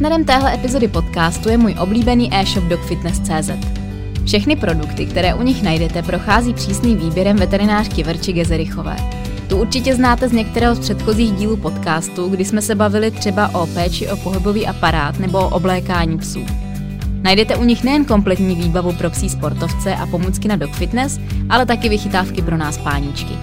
Partnerem téhle epizody podcastu je můj oblíbený e-shop dogfitness.cz. Všechny produkty, které u nich najdete, prochází přísným výběrem veterinářky Verči Gezerichové. Tu určitě znáte z některého z předchozích dílů podcastu, kdy jsme se bavili třeba o péči o pohybový aparát nebo o oblékání psů. Najdete u nich nejen kompletní výbavu pro psí sportovce a pomůcky na dog fitness, ale taky vychytávky pro nás páničky.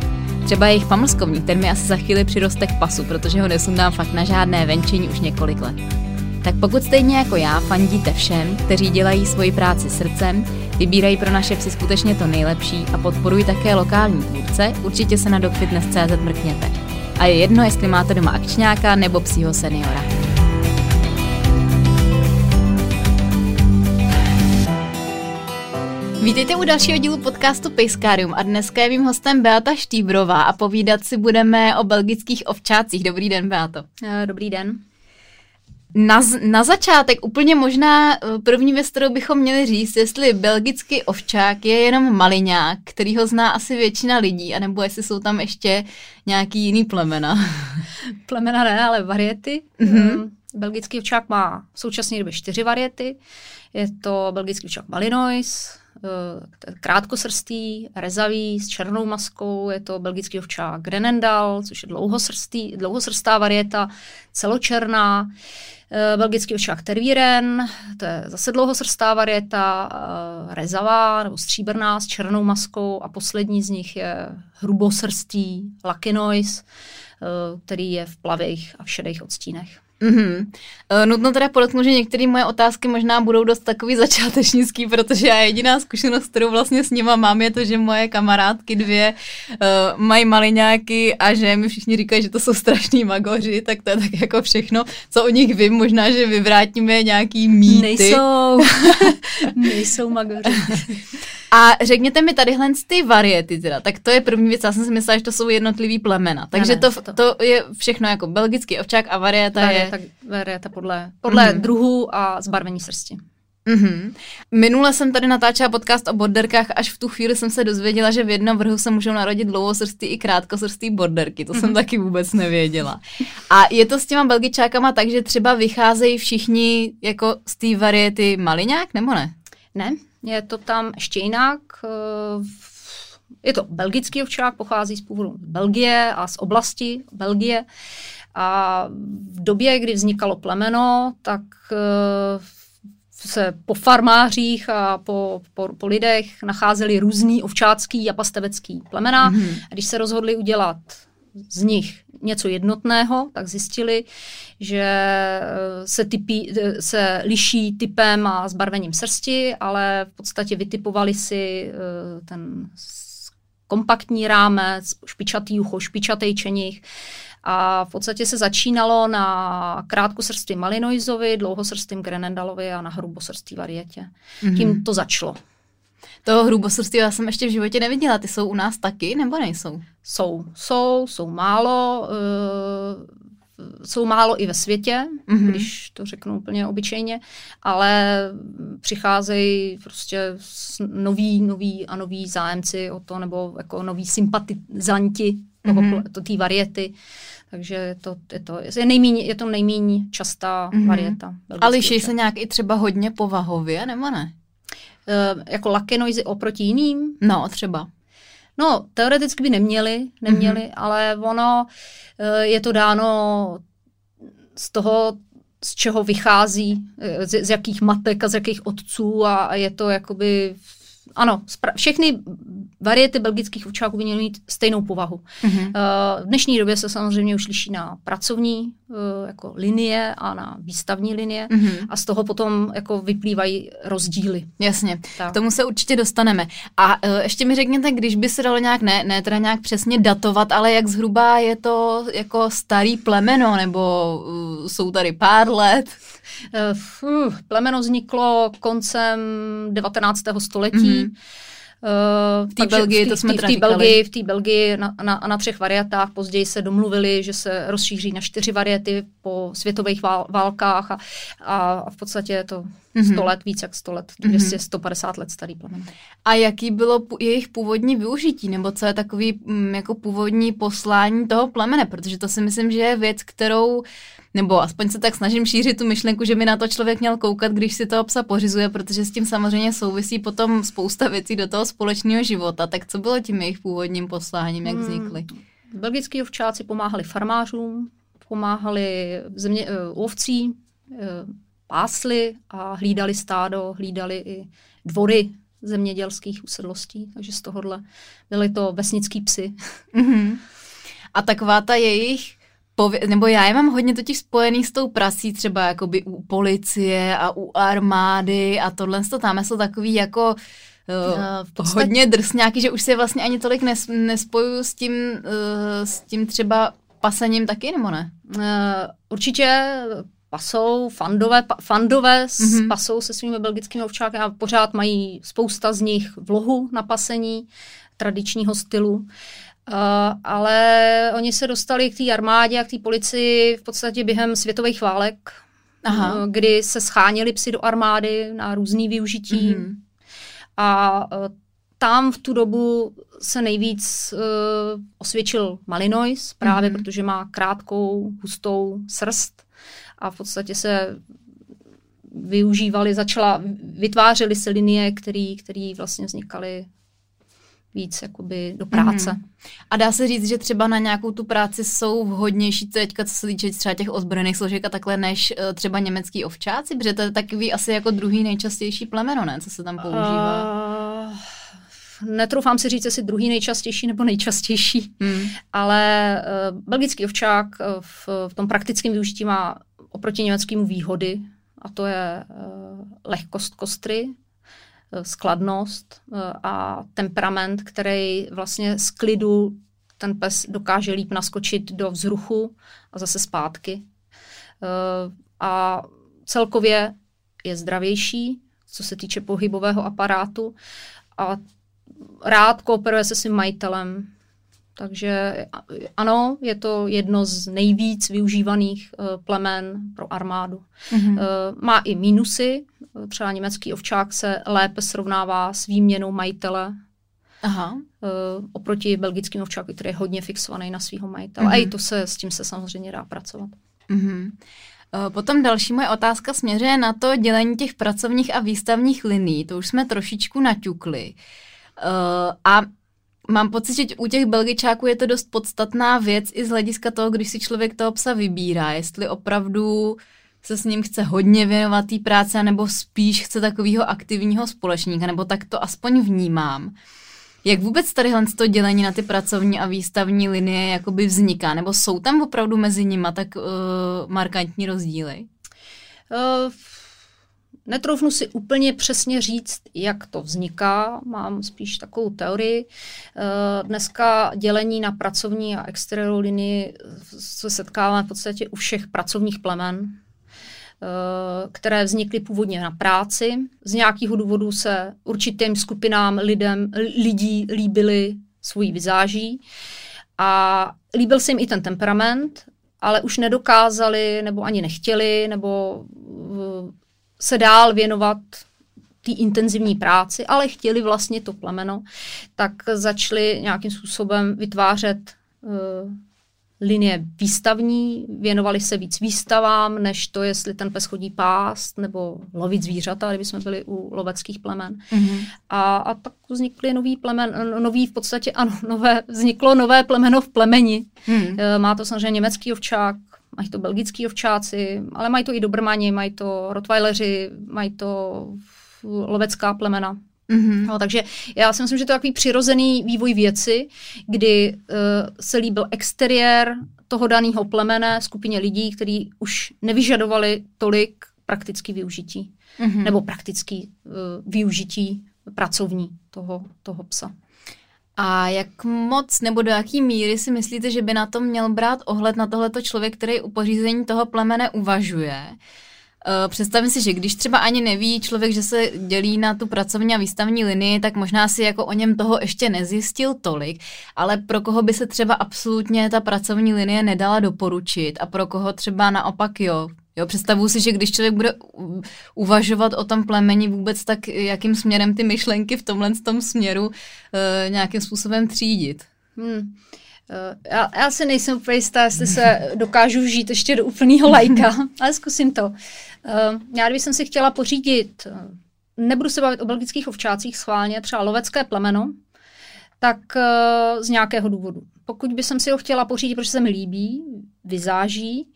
Třeba jejich pamlskovník, ten mi asi za chvíli přiroste k pasu, protože ho nesundám fakt na žádné venčení už několik let. Tak pokud stejně jako já fandíte všem, kteří dělají svoji práci srdcem, vybírají pro naše psy skutečně to nejlepší a podporují také lokální tvůrce, určitě se na dogfitness.cz mrkněte. A je jedno, jestli máte doma akčňáka nebo psího seniora. Vítejte u dalšího dílu podcastu Pejskárium a dneska je mým hostem Beata Štýbrová a povídat si budeme o belgických ovčácích. Dobrý den, Beato. Eh, dobrý den. Na, na začátek úplně možná eh, první věc, kterou bychom měli říct, jestli belgický ovčák je jenom maliňák, který ho zná asi většina lidí, anebo jestli jsou tam ještě nějaký jiný plemena. Plemena ne, ale variety. Mm-hmm. Belgický ovčák má v současné době čtyři variety. Je to belgický ovčák Malinois, Eh, krátkosrstý, rezavý, s černou maskou, je to belgický ovčák Grenendal, což je dlouhosrstý, dlouhosrstá varieta, celočerná, belgický ovčák Tervíren, to je zase dlouhosrstá varieta, eh, rezavá nebo stříbrná s černou maskou a poslední z nich je hrubosrstý Lakinois, který je v plavých a v šedých odstínech. Mm-hmm. Nutno teda podotknout, že některé moje otázky možná budou dost takový začátečnický, protože já jediná zkušenost, kterou vlastně s nima mám, je to, že moje kamarádky dvě uh, mají maliňáky a že mi všichni říkají, že to jsou strašní magoři, tak to je tak jako všechno, co o nich vím. Možná, že vyvrátíme nějaký mýty. Nejsou. Nejsou magoři. A řekněte mi tadyhle ty variety teda, tak to je první věc, já jsem si myslela, že to jsou jednotlivý plemena, takže ne, to, to je všechno jako belgický ovčák a varieta, varieta je... Varieta podle, podle mm-hmm. druhu a zbarvení srsti. Mm-hmm. Minule jsem tady natáčela podcast o borderkách, až v tu chvíli jsem se dozvěděla, že v jednom vrhu se můžou narodit dlouhosrstý i krátkosrstý borderky. To mm-hmm. jsem mhm. taky vůbec nevěděla. A je to s těma belgičákama tak, že třeba vycházejí všichni jako z té variety maliňák, nebo ne? Ne, je to tam ještě jinak. Eh, je to belgický ovčák, pochází z původu Belgie a z oblasti Belgie. A v době, kdy vznikalo plemeno, tak eh, se po farmářích a po, po, po lidech nacházeli různý ovčácký a pastevecký plemena. Mm-hmm. A když se rozhodli udělat z nich něco jednotného, tak zjistili, že eh, se, typí, eh, se liší typem a zbarvením srsti, ale v podstatě vytipovali si ten kompaktní rámec, špičatý ucho, špičatý čenich. A v podstatě se začínalo na krátkosrství Malinoisovi, dlouhosrstým Grenendalovi a na hrubosrství varietě. Mm-hmm. Tím to začalo. Toho hrubosrství já jsem ještě v životě neviděla. Ty jsou u nás taky, nebo nejsou? Jsou, jsou, jsou málo. Uh, jsou málo i ve světě, mm-hmm. když to řeknu úplně obyčejně, ale přicházejí prostě noví, noví a noví zájemci o to, nebo jako noví sympatizanti toho, mm-hmm. to, té variety. Takže je to, je to, je nejmíň, je to nejméně častá mm-hmm. varieta. A liší se nějak i třeba hodně povahově, nebo ne? Uh, jako lakenoizy oproti jiným? No, třeba. No, teoreticky by neměli, neměli, mm-hmm. ale ono uh, je to dáno z toho, z čeho vychází, z, z jakých matek a z jakých otců a, a je to jakoby ano, všechny variety belgických ovčáků by měly mít stejnou povahu. Mm-hmm. V dnešní době se samozřejmě už liší na pracovní eh, jako linie a na výstavní linie mm-hmm. a z toho potom jako vyplývají rozdíly. Jasně, tak. k tomu se určitě dostaneme. A uh, ještě mi řekněte, když by se dalo nějak, ne, ne teda nějak přesně datovat, ale jak zhruba je to jako starý plemeno, nebo uh, jsou tady pár let? Uh, plemeno vzniklo koncem 19. století. Mm-hmm. Uh, v té Belgii, to jsme v té Belgii, v té Belgii na, na, na třech variantách. Později se domluvili, že se rozšíří na čtyři variety po světových vál, válkách a, a v podstatě to mm-hmm. 100 let, víc jak 100 let, 200, mm-hmm. 150 let starý plamen. A jaký bylo jejich původní využití, nebo co je takový mm, jako původní poslání toho plemene, protože to si myslím, že je věc, kterou nebo aspoň se tak snažím šířit tu myšlenku, že by na to člověk měl koukat, když si toho psa pořizuje, protože s tím samozřejmě souvisí potom spousta věcí do toho společného života. Tak co bylo tím jejich původním posláním, jak hmm. vznikly? Hmm. Belgický ovčáci pomáhali farmářům, pomáhali země, uh, ovcí, uh, pásli a hlídali stádo, hlídali i dvory zemědělských usedlostí, takže z tohohle byly to vesnický psy. Mm-hmm. A taková ta jejich pově- nebo já je mám hodně totiž spojený s tou prasí, třeba jakoby u policie a u armády a tohle to tam jsou takový jako uh, v podstatě... hodně drsňáky, že už si je vlastně ani tolik nes- nespojuju s tím, uh, s tím třeba pasením taky, nebo ne? Uh, určitě pasou, fandové, pa, fandové mm-hmm. pasou se svými belgickými ovčáky a pořád mají spousta z nich vlohu na pasení tradičního stylu. Uh, Uh, ale oni se dostali k té armádě a k té policii v podstatě během světových válek, Aha. Uh, kdy se scháněli psy do armády na různý využití. Mm-hmm. A uh, tam v tu dobu se nejvíc uh, osvědčil Malinois, právě mm-hmm. protože má krátkou, hustou srst a v podstatě se využívali, začala, vytvářely se linie, které vlastně vznikaly víc jakoby do práce. Mm. A dá se říct, že třeba na nějakou tu práci jsou vhodnější teďka, co se týče třeba těch ozbrojených složek a takhle, než uh, třeba německý ovčáci, protože to je takový asi jako druhý nejčastější plemeno, ne, co se tam používá. Uh, netroufám si říct, jestli druhý nejčastější nebo nejčastější, mm. ale uh, belgický ovčák v, v tom praktickém využití má oproti německému výhody, a to je uh, lehkost kostry, Eh, skladnost eh, a temperament, který vlastně z klidu ten pes dokáže líp naskočit do vzruchu a zase zpátky. Eh, a celkově je zdravější, co se týče pohybového aparátu a rád kooperuje se svým majitelem. Takže ano, je to jedno z nejvíc využívaných plemen pro armádu. Mm-hmm. Má i mínusy, třeba německý ovčák se lépe srovnává s výměnou majitele Aha. Uh, oproti belgickým ovčáku, který je hodně fixovaný na svého majitele. Mm-hmm. A i to se, s tím se samozřejmě dá pracovat. Mm-hmm. Potom další moje otázka směřuje na to dělení těch pracovních a výstavních liní. To už jsme trošičku naťukli. Uh, a mám pocit, že u těch belgičáků je to dost podstatná věc i z hlediska toho, když si člověk toho psa vybírá, jestli opravdu se s ním chce hodně věnovat té práce, nebo spíš chce takového aktivního společníka, nebo tak to aspoň vnímám. Jak vůbec tady to dělení na ty pracovní a výstavní linie jakoby vzniká? Nebo jsou tam opravdu mezi nimi tak uh, markantní rozdíly? Uh, Netroufnu si úplně přesně říct, jak to vzniká, mám spíš takovou teorii. Dneska dělení na pracovní a exteriéru linii se setkáváme v podstatě u všech pracovních plemen. Eh, které vznikly původně na práci. Z nějakého důvodu se určitým skupinám lidem, lidí líbily svojí vizáží a líbil se jim i ten temperament, ale už nedokázali nebo ani nechtěli nebo eh, se dál věnovat té intenzivní práci, ale chtěli vlastně to plemeno, tak začali nějakým způsobem vytvářet uh, linie výstavní, věnovali se víc výstavám, než to, jestli ten pes chodí pást nebo lovit zvířata, kdyby jsme byli u loveckých plemen. Mm-hmm. A, a tak vznikly nový plemen, nový v podstatě, ano, nové, vzniklo nové plemeno v plemeni. Mm-hmm. Má to samozřejmě německý ovčák, mají to belgický ovčáci, ale mají to i dobrmani, mají to rottweileri, mají to lovecká plemena. Mm-hmm. No, takže já si myslím, že to je takový přirozený vývoj věci, kdy uh, se líbil exteriér toho daného plemene skupině lidí, kteří už nevyžadovali tolik praktický využití. Mm-hmm. Nebo praktický uh, využití pracovní toho, toho psa. A jak moc nebo do jaký míry si myslíte, že by na to měl brát ohled na tohleto člověk, který u pořízení toho plemene uvažuje? Uh, představím si, že když třeba ani neví člověk, že se dělí na tu pracovní a výstavní linii, tak možná si jako o něm toho ještě nezjistil tolik, ale pro koho by se třeba absolutně ta pracovní linie nedala doporučit a pro koho třeba naopak jo, Jo, představuji si, že když člověk bude uvažovat o tom plemeni vůbec, tak jakým směrem ty myšlenky v tomhle tom směru uh, nějakým způsobem třídit. Hmm. Já, já si nejsem úplně jistá, jestli se dokážu žít ještě do úplného lajka, ale zkusím to. Já když jsem si chtěla pořídit, nebudu se bavit o belgických ovčácích schválně, třeba lovecké plemeno, tak z nějakého důvodu. Pokud by jsem si ho chtěla pořídit, protože se mi líbí, vyzáží,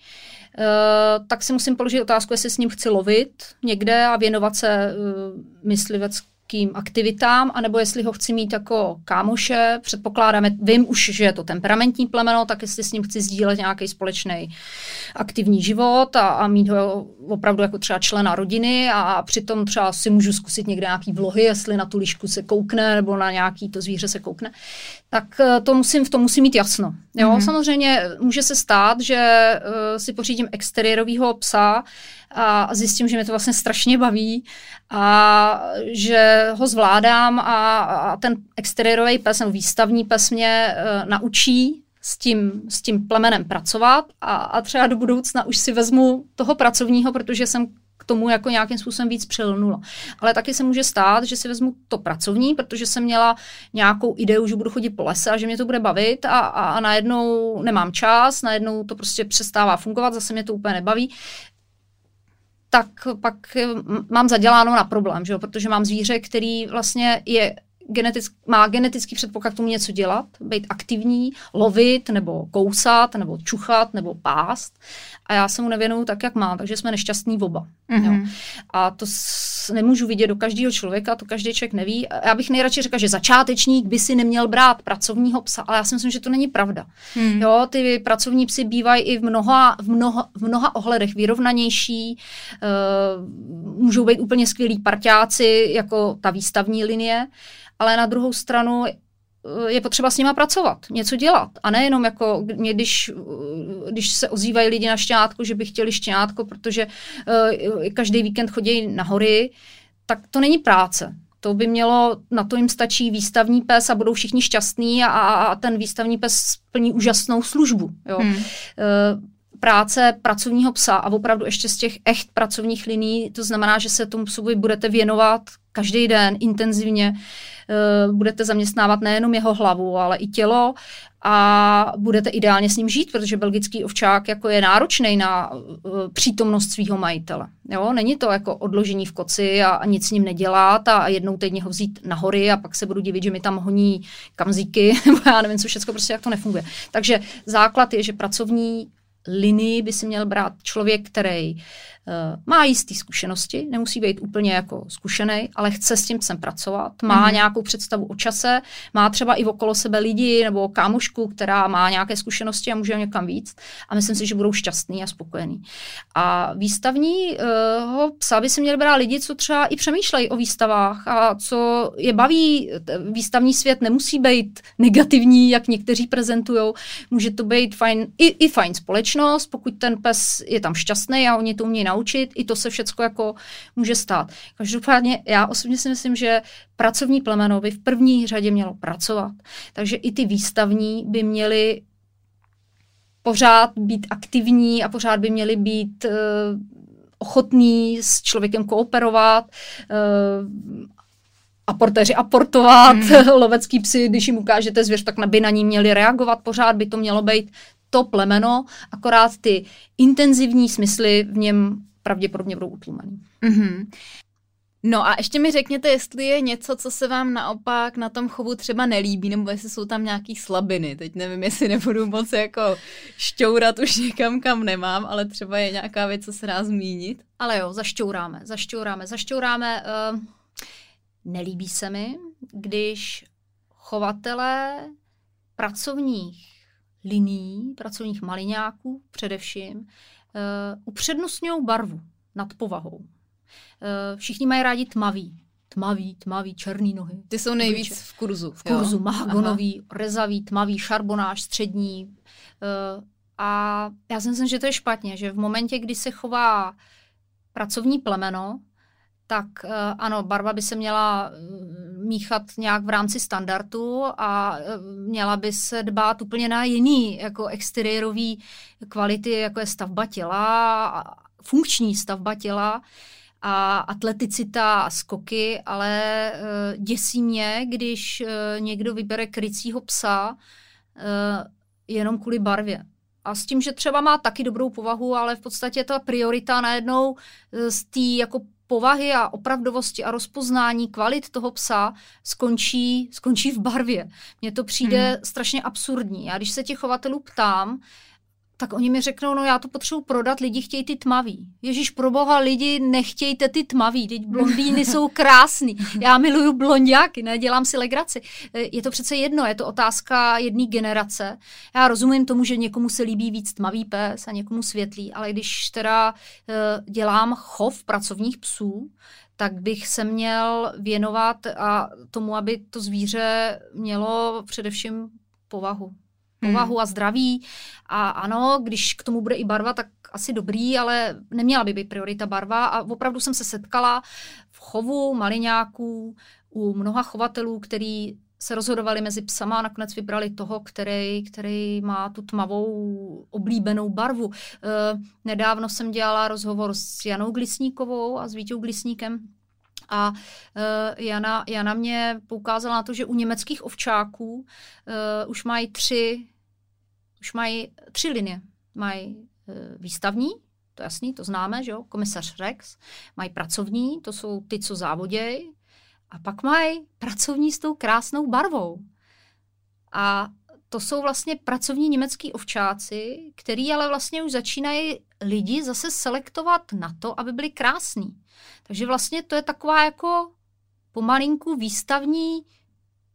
tak si musím položit otázku, jestli s ním chci lovit někde a věnovat se myslivec nějakým aktivitám, anebo jestli ho chci mít jako kámoše, předpokládáme, vím už, že je to temperamentní plemeno, tak jestli s ním chci sdílet nějaký společný aktivní život a, a mít ho opravdu jako třeba člena rodiny a, a přitom třeba si můžu zkusit někde nějaký vlohy, jestli na tu lišku se koukne nebo na nějaký to zvíře se koukne, tak eh, to musím, v tom musím mít jasno. Jo? Mm-hmm. Samozřejmě může se stát, že uh, si pořídím exteriérového psa, a zjistím, že mě to vlastně strašně baví a že ho zvládám a, a ten exteriérový pes nebo výstavní pes mě uh, naučí s tím, s tím plemenem pracovat a, a třeba do budoucna už si vezmu toho pracovního, protože jsem k tomu jako nějakým způsobem víc přilnula. Ale taky se může stát, že si vezmu to pracovní, protože jsem měla nějakou ideu, že budu chodit po lese a že mě to bude bavit a, a, a najednou nemám čas, najednou to prostě přestává fungovat, zase mě to úplně nebaví tak pak mám zaděláno na problém, že jo? protože mám zvíře, který vlastně je genetick, má genetický předpoklad k tomu něco dělat, být aktivní, lovit, nebo kousat, nebo čuchat, nebo pást. A já se mu nevěnuju tak, jak má, takže jsme nešťastní oba. Mm-hmm. Jo. Mhm. A to nemůžu vidět do každého člověka, to každý člověk neví. Já bych nejradši řekla, že začátečník by si neměl brát pracovního psa, ale já si myslím, že to není pravda. Mm. Jo, ty pracovní psy bývají i v mnoha, v mnoha, v mnoha ohledech vyrovnanější, uh, můžou být úplně skvělí parťáci, jako ta výstavní linie ale na druhou stranu je potřeba s nima pracovat, něco dělat. A nejenom jako mě, když, když se ozývají lidi na šťátku, že by chtěli šťátko, protože uh, každý víkend chodí na hory, tak to není práce. To by mělo, na to jim stačí výstavní pes a budou všichni šťastní a, a ten výstavní pes splní úžasnou službu. Jo. Hmm. Uh, práce pracovního psa a opravdu ještě z těch echt pracovních liní, to znamená, že se tomu psovi budete věnovat každý den intenzivně, uh, budete zaměstnávat nejenom jeho hlavu, ale i tělo a budete ideálně s ním žít, protože belgický ovčák jako je náročný na uh, přítomnost svého majitele. Jo? Není to jako odložení v koci a, a nic s ním nedělat a, jednou týdně ho vzít na hory a pak se budu divit, že mi tam honí kamzíky, nebo já nevím, co všechno, prostě jak to nefunguje. Takže základ je, že pracovní linii by si měl brát člověk, který uh, má jisté zkušenosti, nemusí být úplně jako zkušený, ale chce s tím psem pracovat, má mm-hmm. nějakou představu o čase, má třeba i okolo sebe lidi nebo kámošku, která má nějaké zkušenosti a může někam víc a myslím si, že budou šťastní a spokojení. A výstavní uh, psa by si měl brát lidi, co třeba i přemýšlejí o výstavách a co je baví. Výstavní svět nemusí být negativní, jak někteří prezentují. Může to být fajn, i, i fajn společnost, pokud ten pes je tam šťastný a oni to umějí naučit, i to se všechno jako může stát. Každopádně já osobně si myslím, že pracovní plemeno by v první řadě mělo pracovat. Takže i ty výstavní by měly pořád být aktivní a pořád by měly být uh, ochotný s člověkem kooperovat, uh, aportéři aportovat, hmm. lovecký psy, když jim ukážete zvěř, tak by na ní měli reagovat, pořád by to mělo být to plemeno, akorát ty intenzivní smysly v něm pravděpodobně budou utlumený. Mm-hmm. No a ještě mi řekněte, jestli je něco, co se vám naopak na tom chovu třeba nelíbí, nebo jestli jsou tam nějaký slabiny. Teď nevím, jestli nebudu moc jako šťourat už někam, kam nemám, ale třeba je nějaká věc, co se dá zmínit. Ale jo, zašťouráme, zašťouráme, zašťouráme. Uh, nelíbí se mi, když chovatelé pracovních liní, pracovních maliňáků především, uh, upřednostňují barvu nad povahou. Uh, všichni mají rádi tmavý. Tmavý, tmavý, černý nohy. Ty jsou nejvíc Obliče. v kurzu. V kurzu, jo? mahagonový, Aha. rezavý, tmavý, šarbonáž, střední. Uh, a já si myslím, že to je špatně, že v momentě, kdy se chová pracovní plemeno, tak uh, ano, barva by se měla míchat nějak v rámci standardu a e, měla by se dbát úplně na jiný jako exteriérový kvality, jako je stavba těla, funkční stavba těla a atleticita a skoky, ale děsí mě, když někdo vybere krycího psa jenom kvůli barvě. A s tím, že třeba má taky dobrou povahu, ale v podstatě ta priorita najednou z té jako povahy a opravdovosti a rozpoznání kvalit toho psa skončí, skončí v barvě. Mně to přijde hmm. strašně absurdní. Já když se těch chovatelů ptám, tak oni mi řeknou, no já to potřebuji prodat, lidi chtějí ty tmavý. Ježíš, pro boha, lidi nechtějte ty tmavý, teď blondýny jsou krásný. Já miluju blondiáky, nedělám si legraci. Je to přece jedno, je to otázka jedné generace. Já rozumím tomu, že někomu se líbí víc tmavý pes a někomu světlý, ale když teda eh, dělám chov pracovních psů, tak bych se měl věnovat a tomu, aby to zvíře mělo především povahu povahu hmm. a zdraví. A ano, když k tomu bude i barva, tak asi dobrý, ale neměla by být priorita barva. A opravdu jsem se setkala v chovu maliňáků u mnoha chovatelů, který se rozhodovali mezi psama a nakonec vybrali toho, který, který má tu tmavou oblíbenou barvu. E, nedávno jsem dělala rozhovor s Janou Glisníkovou a s Vítou Glisníkem, a uh, Jana, Jana mě poukázala na to, že u německých ovčáků uh, už mají tři už mají tři linie. Mají uh, výstavní, to jasný, to známe, že jo, komisař Rex, mají pracovní, to jsou ty, co závodějí, a pak mají pracovní s tou krásnou barvou. A to jsou vlastně pracovní německý ovčáci, který ale vlastně už začínají lidi zase selektovat na to, aby byli krásní. Takže vlastně to je taková jako pomalinku výstavní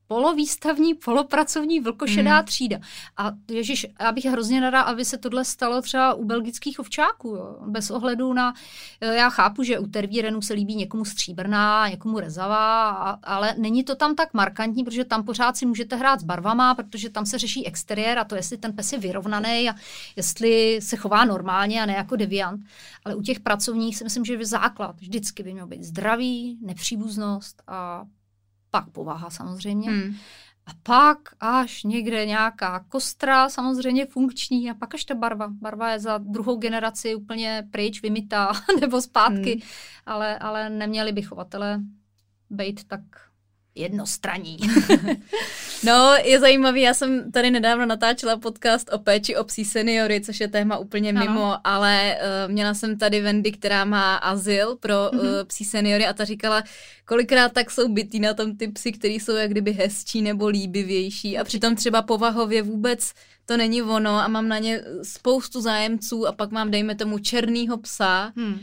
polovýstavní, polopracovní vlkošedá hmm. třída. A ježiš, já bych hrozně ráda, aby se tohle stalo třeba u belgických ovčáků, jo. bez ohledu na, eh, já chápu, že u tervírenů se líbí někomu stříbrná, někomu rezavá, ale není to tam tak markantní, protože tam pořád si můžete hrát s barvama, protože tam se řeší exteriér a to, jestli ten pes je vyrovnaný a jestli se chová normálně a ne jako deviant. Ale u těch pracovních si myslím, že je základ vždycky by měl být zdraví, nepříbuznost a pak povaha samozřejmě. Hmm. A pak až někde nějaká kostra, samozřejmě funkční, a pak až ta barva. Barva je za druhou generaci úplně pryč, vymytá nebo zpátky, hmm. ale, ale neměli by chovatele být tak jednostranní. no, je zajímavý, já jsem tady nedávno natáčela podcast o péči o psí seniory, což je téma úplně ano. mimo, ale uh, měla jsem tady Wendy, která má azyl pro mm-hmm. uh, psí seniory a ta říkala, kolikrát tak jsou bytý na tom ty psy, který jsou jak kdyby hezčí nebo líbivější a přitom třeba povahově vůbec to není ono a mám na ně spoustu zájemců a pak mám, dejme tomu, černýho psa, hmm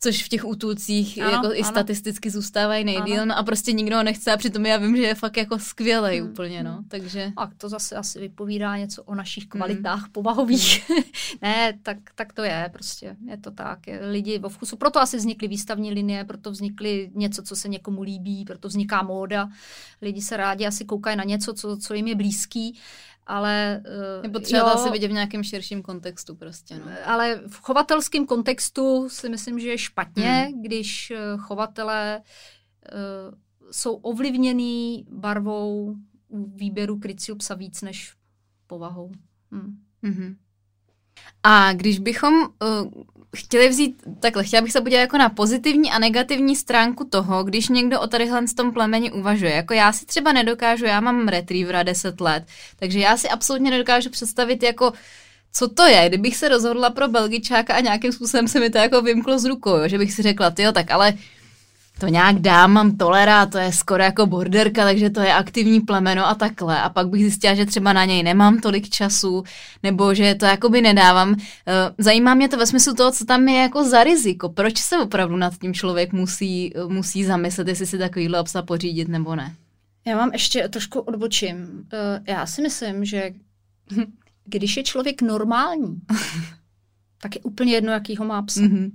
což v těch útulcích ano, jako ano. i statisticky zůstávají nejdíl, no a prostě nikdo ho nechce a přitom já vím, že je fakt jako skvělý hmm. úplně, no, hmm. takže. A to zase asi vypovídá něco o našich kvalitách hmm. povahových. Hmm. ne, tak, tak to je prostě, je to tak, je lidi vo vkusu, proto asi vznikly výstavní linie, proto vznikly něco, co se někomu líbí, proto vzniká móda, lidi se rádi asi koukají na něco, co, co jim je blízký ale... Uh, Je potřeba to asi vidět v nějakém širším kontextu prostě, no. Ale v chovatelském kontextu si myslím, že je špatně, hmm. když uh, chovatelé uh, jsou ovlivněný barvou výběru krycího psa víc než povahou. Hmm. Mm-hmm. A když bychom uh, chtěli vzít, takhle, chtěla bych se podívat jako na pozitivní a negativní stránku toho, když někdo o tadyhle z tom plemeni uvažuje. Jako já si třeba nedokážu, já mám retrievera 10 let, takže já si absolutně nedokážu představit jako co to je, kdybych se rozhodla pro Belgičáka a nějakým způsobem se mi to jako vymklo z rukou, jo? že bych si řekla, jo, tak ale to nějak dám, mám tolera, to je skoro jako borderka, takže to je aktivní plemeno a takhle. A pak bych zjistila, že třeba na něj nemám tolik času, nebo že to jakoby nedávám. Eh, zajímá mě to ve smyslu toho, co tam je jako za riziko. Proč se opravdu nad tím člověk musí, musí zamyslet, jestli si takovýhle obsa pořídit nebo ne? Já mám ještě trošku odbočím. Eh, já si myslím, že když je člověk normální, tak je úplně jedno, jaký ho má psa. Mm-hmm.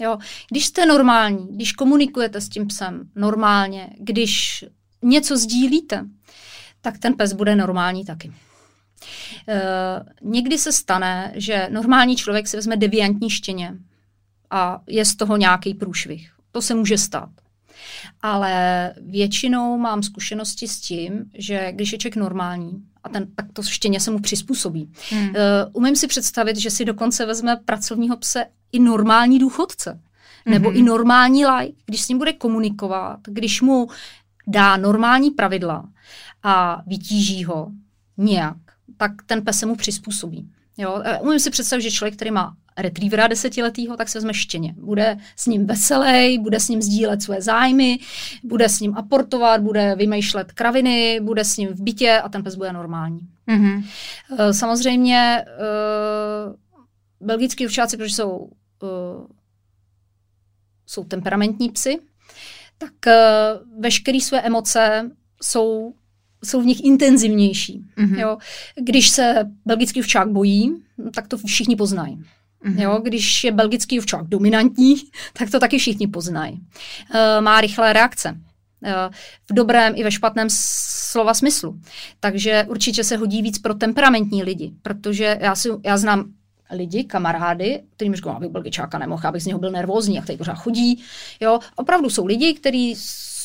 Jo, když jste normální, když komunikujete s tím psem normálně, když něco sdílíte, tak ten pes bude normální taky. E, někdy se stane, že normální člověk si vezme deviantní štěně a je z toho nějaký průšvih. To se může stát. Ale většinou mám zkušenosti s tím, že když je člověk normální a ten, tak to štěně se mu přizpůsobí. Hmm. Uh, umím si představit, že si dokonce vezme pracovního pse i normální důchodce, nebo mm-hmm. i normální like, když s ním bude komunikovat, když mu dá normální pravidla a vytíží ho nějak, tak ten pes se mu přizpůsobí. Jo? Umím si představit, že člověk, který má retrievera desetiletýho, tak se vezme štěně. Bude s ním veselý, bude s ním sdílet své zájmy, bude s ním aportovat, bude vymýšlet kraviny, bude s ním v bytě a ten pes bude normální. Mm-hmm. Samozřejmě uh, belgický ovčáci, protože jsou, uh, jsou temperamentní psy, tak uh, veškeré své emoce jsou jsou v nich intenzivnější. Mm-hmm. Jo? Když se belgický včák bojí, tak to všichni poznají. Mm-hmm. Jo, když je belgický ovčák dominantní, tak to taky všichni poznají. E, má rychlé reakce. E, v dobrém i ve špatném slova smyslu. Takže určitě se hodí víc pro temperamentní lidi, protože já, si, já znám lidi, kamarády, kteří mi říkají, abych belgičáka nemohl, abych z něho byl nervózní, jak tady pořád chodí. Jo, opravdu jsou lidi, kteří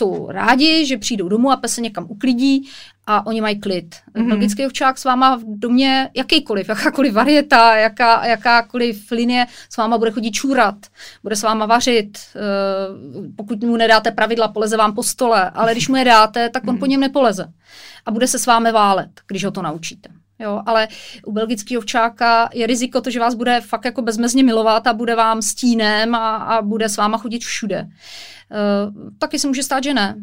jsou rádi, že přijdou domů a pes se někam uklidí a oni mají klid. Mm-hmm. Belgický ovčák s váma v domě jakýkoliv, jakákoliv varieta, jaká, jakákoliv linie s váma bude chodit čůrat, bude s váma vařit, uh, pokud mu nedáte pravidla, poleze vám po stole, ale když mu je dáte, tak on mm-hmm. po něm nepoleze a bude se s vámi válet, když ho to naučíte. Jo, ale u belgického ovčáka je riziko to, že vás bude fakt jako bezmezně milovat a bude vám stínem a, a bude s váma chodit všude. Uh, taky se může stát, že ne.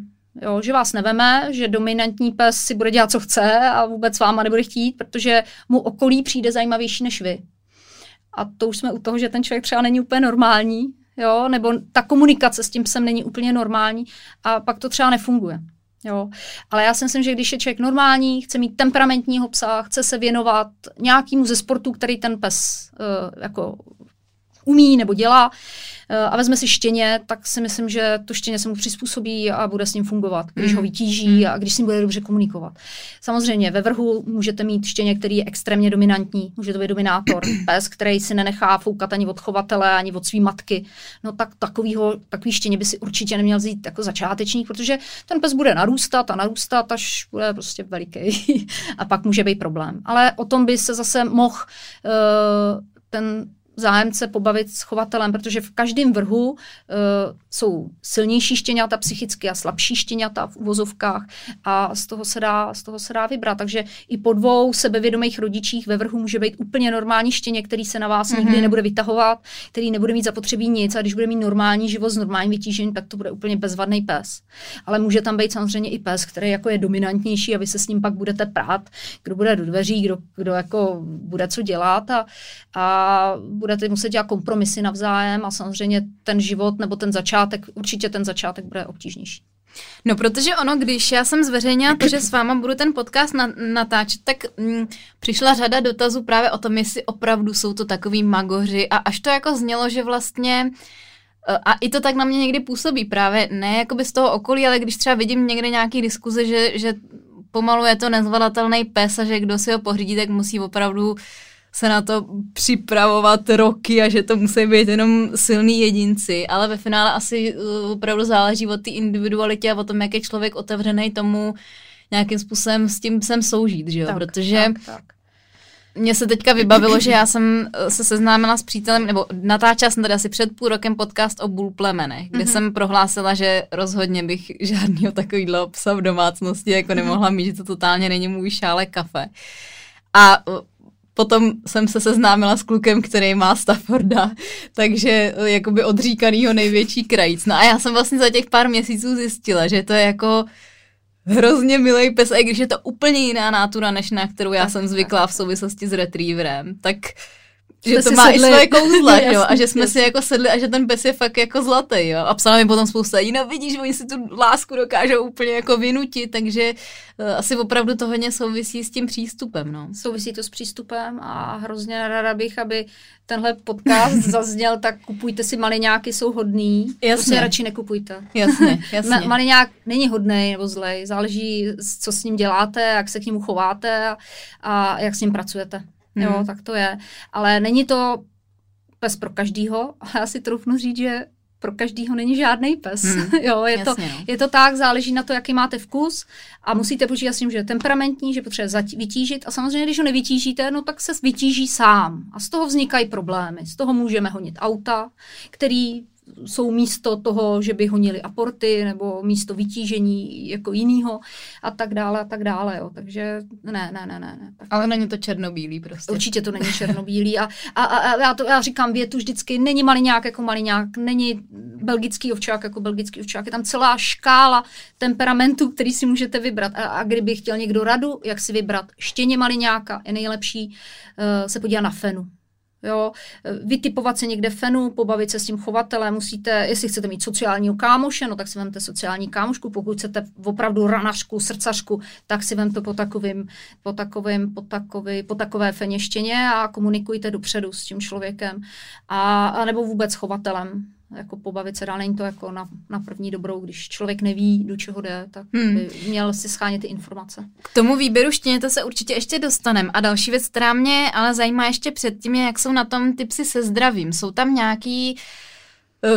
Jo, že vás neveme, že dominantní pes si bude dělat, co chce a vůbec s váma nebude chtít, protože mu okolí přijde zajímavější než vy. A to už jsme u toho, že ten člověk třeba není úplně normální, jo, nebo ta komunikace s tím psem není úplně normální a pak to třeba nefunguje. Jo. Ale já si myslím, že když je člověk normální, chce mít temperamentního psa, chce se věnovat nějakému ze sportu, který ten pes uh, jako umí nebo dělá, Eh, a vezme si štěně, tak si myslím, že to štěně se mu přizpůsobí a bude s ním fungovat, když ho mm. vytíží mm. a když s ním bude dobře komunikovat. Samozřejmě ve vrhu můžete mít štěně, který je extrémně dominantní, může to být dominátor, pes, který si nenechá foukat ani od chovatele, ani od své matky. No tak takovýho, takový štěně by si určitě neměl vzít jako začátečník, protože ten pes bude narůstat a narůstat, až bude prostě veliký a pak může být problém. Ale o tom by se zase mohl uh, ten zájemce pobavit s chovatelem, protože v každém vrhu uh, jsou silnější štěňata psychicky a slabší štěňata v uvozovkách a z toho, se dá, z toho se dá vybrat. Takže i po dvou sebevědomých rodičích ve vrhu může být úplně normální štěně, který se na vás mm-hmm. nikdy nebude vytahovat, který nebude mít zapotřebí nic a když bude mít normální život s normálním vytížením, tak to bude úplně bezvadný pes. Ale může tam být samozřejmě i pes, který jako je dominantnější a vy se s ním pak budete prát, kdo bude do dveří, kdo, kdo jako bude co dělat a, a budete muset dělat kompromisy navzájem a samozřejmě ten život nebo ten začátek, určitě ten začátek bude obtížnější. No, protože ono, když já jsem zveřejnila to, že s váma budu ten podcast na, natáčet, tak mm, přišla řada dotazů právě o tom, jestli opravdu jsou to takový magoři a až to jako znělo, že vlastně e, a i to tak na mě někdy působí právě, ne jakoby z toho okolí, ale když třeba vidím někde nějaký diskuze, že, že pomalu je to nezvladatelný pes a že kdo si ho pořídí, tak musí opravdu se na to připravovat roky a že to musí být jenom silní jedinci, ale ve finále asi uh, opravdu záleží o té individualitě a o tom, jak je člověk otevřený tomu nějakým způsobem s tím sem soužít, že jo? Tak, Protože tak, tak. Mně se teďka vybavilo, že já jsem uh, se seznámila s přítelem, nebo natáčela jsem tady asi před půl rokem podcast o bůl plemenech, kde mm-hmm. jsem prohlásila, že rozhodně bych žádného takového psa v domácnosti jako nemohla mít, že to totálně není můj šále kafe. A uh, Potom jsem se seznámila s klukem, který má Stafforda, takže eh, jakoby odříkanýho největší krajíc. No a já jsem vlastně za těch pár měsíců zjistila, že to je jako hrozně milý pes, i když je to úplně jiná nátura, než na kterou já tak, jsem zvyklá v souvislosti s retrieverem. Tak že to má sedli. i svoje kouzla, jo, a že jsme jasný. si jako sedli a že ten pes je fakt jako zlatý, jo. A psala mi potom spousta lidí, no vidíš, oni si tu lásku dokážou úplně jako vynutit, takže uh, asi opravdu to hodně souvisí s tím přístupem, no. Souvisí to s přístupem a hrozně ráda bych, aby tenhle podcast zazněl, tak kupujte si maliňáky, jsou hodný. Jasně. Prostě radši nekupujte. Jasně, jasně. Ma- maliňák není hodný nebo zlej, záleží, co s ním děláte, jak se k němu chováte a, a jak s ním pracujete. Hmm. Jo, tak to je. Ale není to pes pro každýho. A já si troufnu říct, že pro každýho není žádný pes. Hmm, jo, je, jasně, to, no. je to tak, záleží na to, jaký máte vkus a musíte počítat s tím, že je temperamentní, že potřebuje vytížit a samozřejmě, když ho nevytížíte, no tak se vytíží sám a z toho vznikají problémy. Z toho můžeme honit auta, který jsou místo toho, že by honili aporty nebo místo vytížení jako jinýho a tak dále a tak dále. Jo. Takže ne, ne, ne, ne. ne. Tak. Ale není to černobílý prostě. Určitě to není černobílý a, a, a já, to, já říkám větu vždycky, není maliňák jako maliňák, není belgický ovčák jako belgický ovčák, je tam celá škála temperamentů, který si můžete vybrat a, a kdyby chtěl někdo radu, jak si vybrat štěně maliňáka, je nejlepší uh, se podívat na fenu Jo, vytipovat se někde fenu, pobavit se s tím chovatelem, musíte, jestli chcete mít sociálního kámoše, no tak si vemte sociální kámošku, pokud chcete opravdu ranařku, srdcařku, tak si vemte po takovým, po takovým, po takový, po takové feněštěně a komunikujte dopředu s tím člověkem a, a nebo vůbec chovatelem jako pobavit se dál. Není to jako na, na první dobrou, když člověk neví, do čeho jde, tak hmm. by měl si schánět ty informace. K tomu výběru štěněte se určitě ještě dostanem. A další věc, která mě ale zajímá ještě předtím, je, jak jsou na tom ty psy se zdravím. Jsou tam nějaký uh,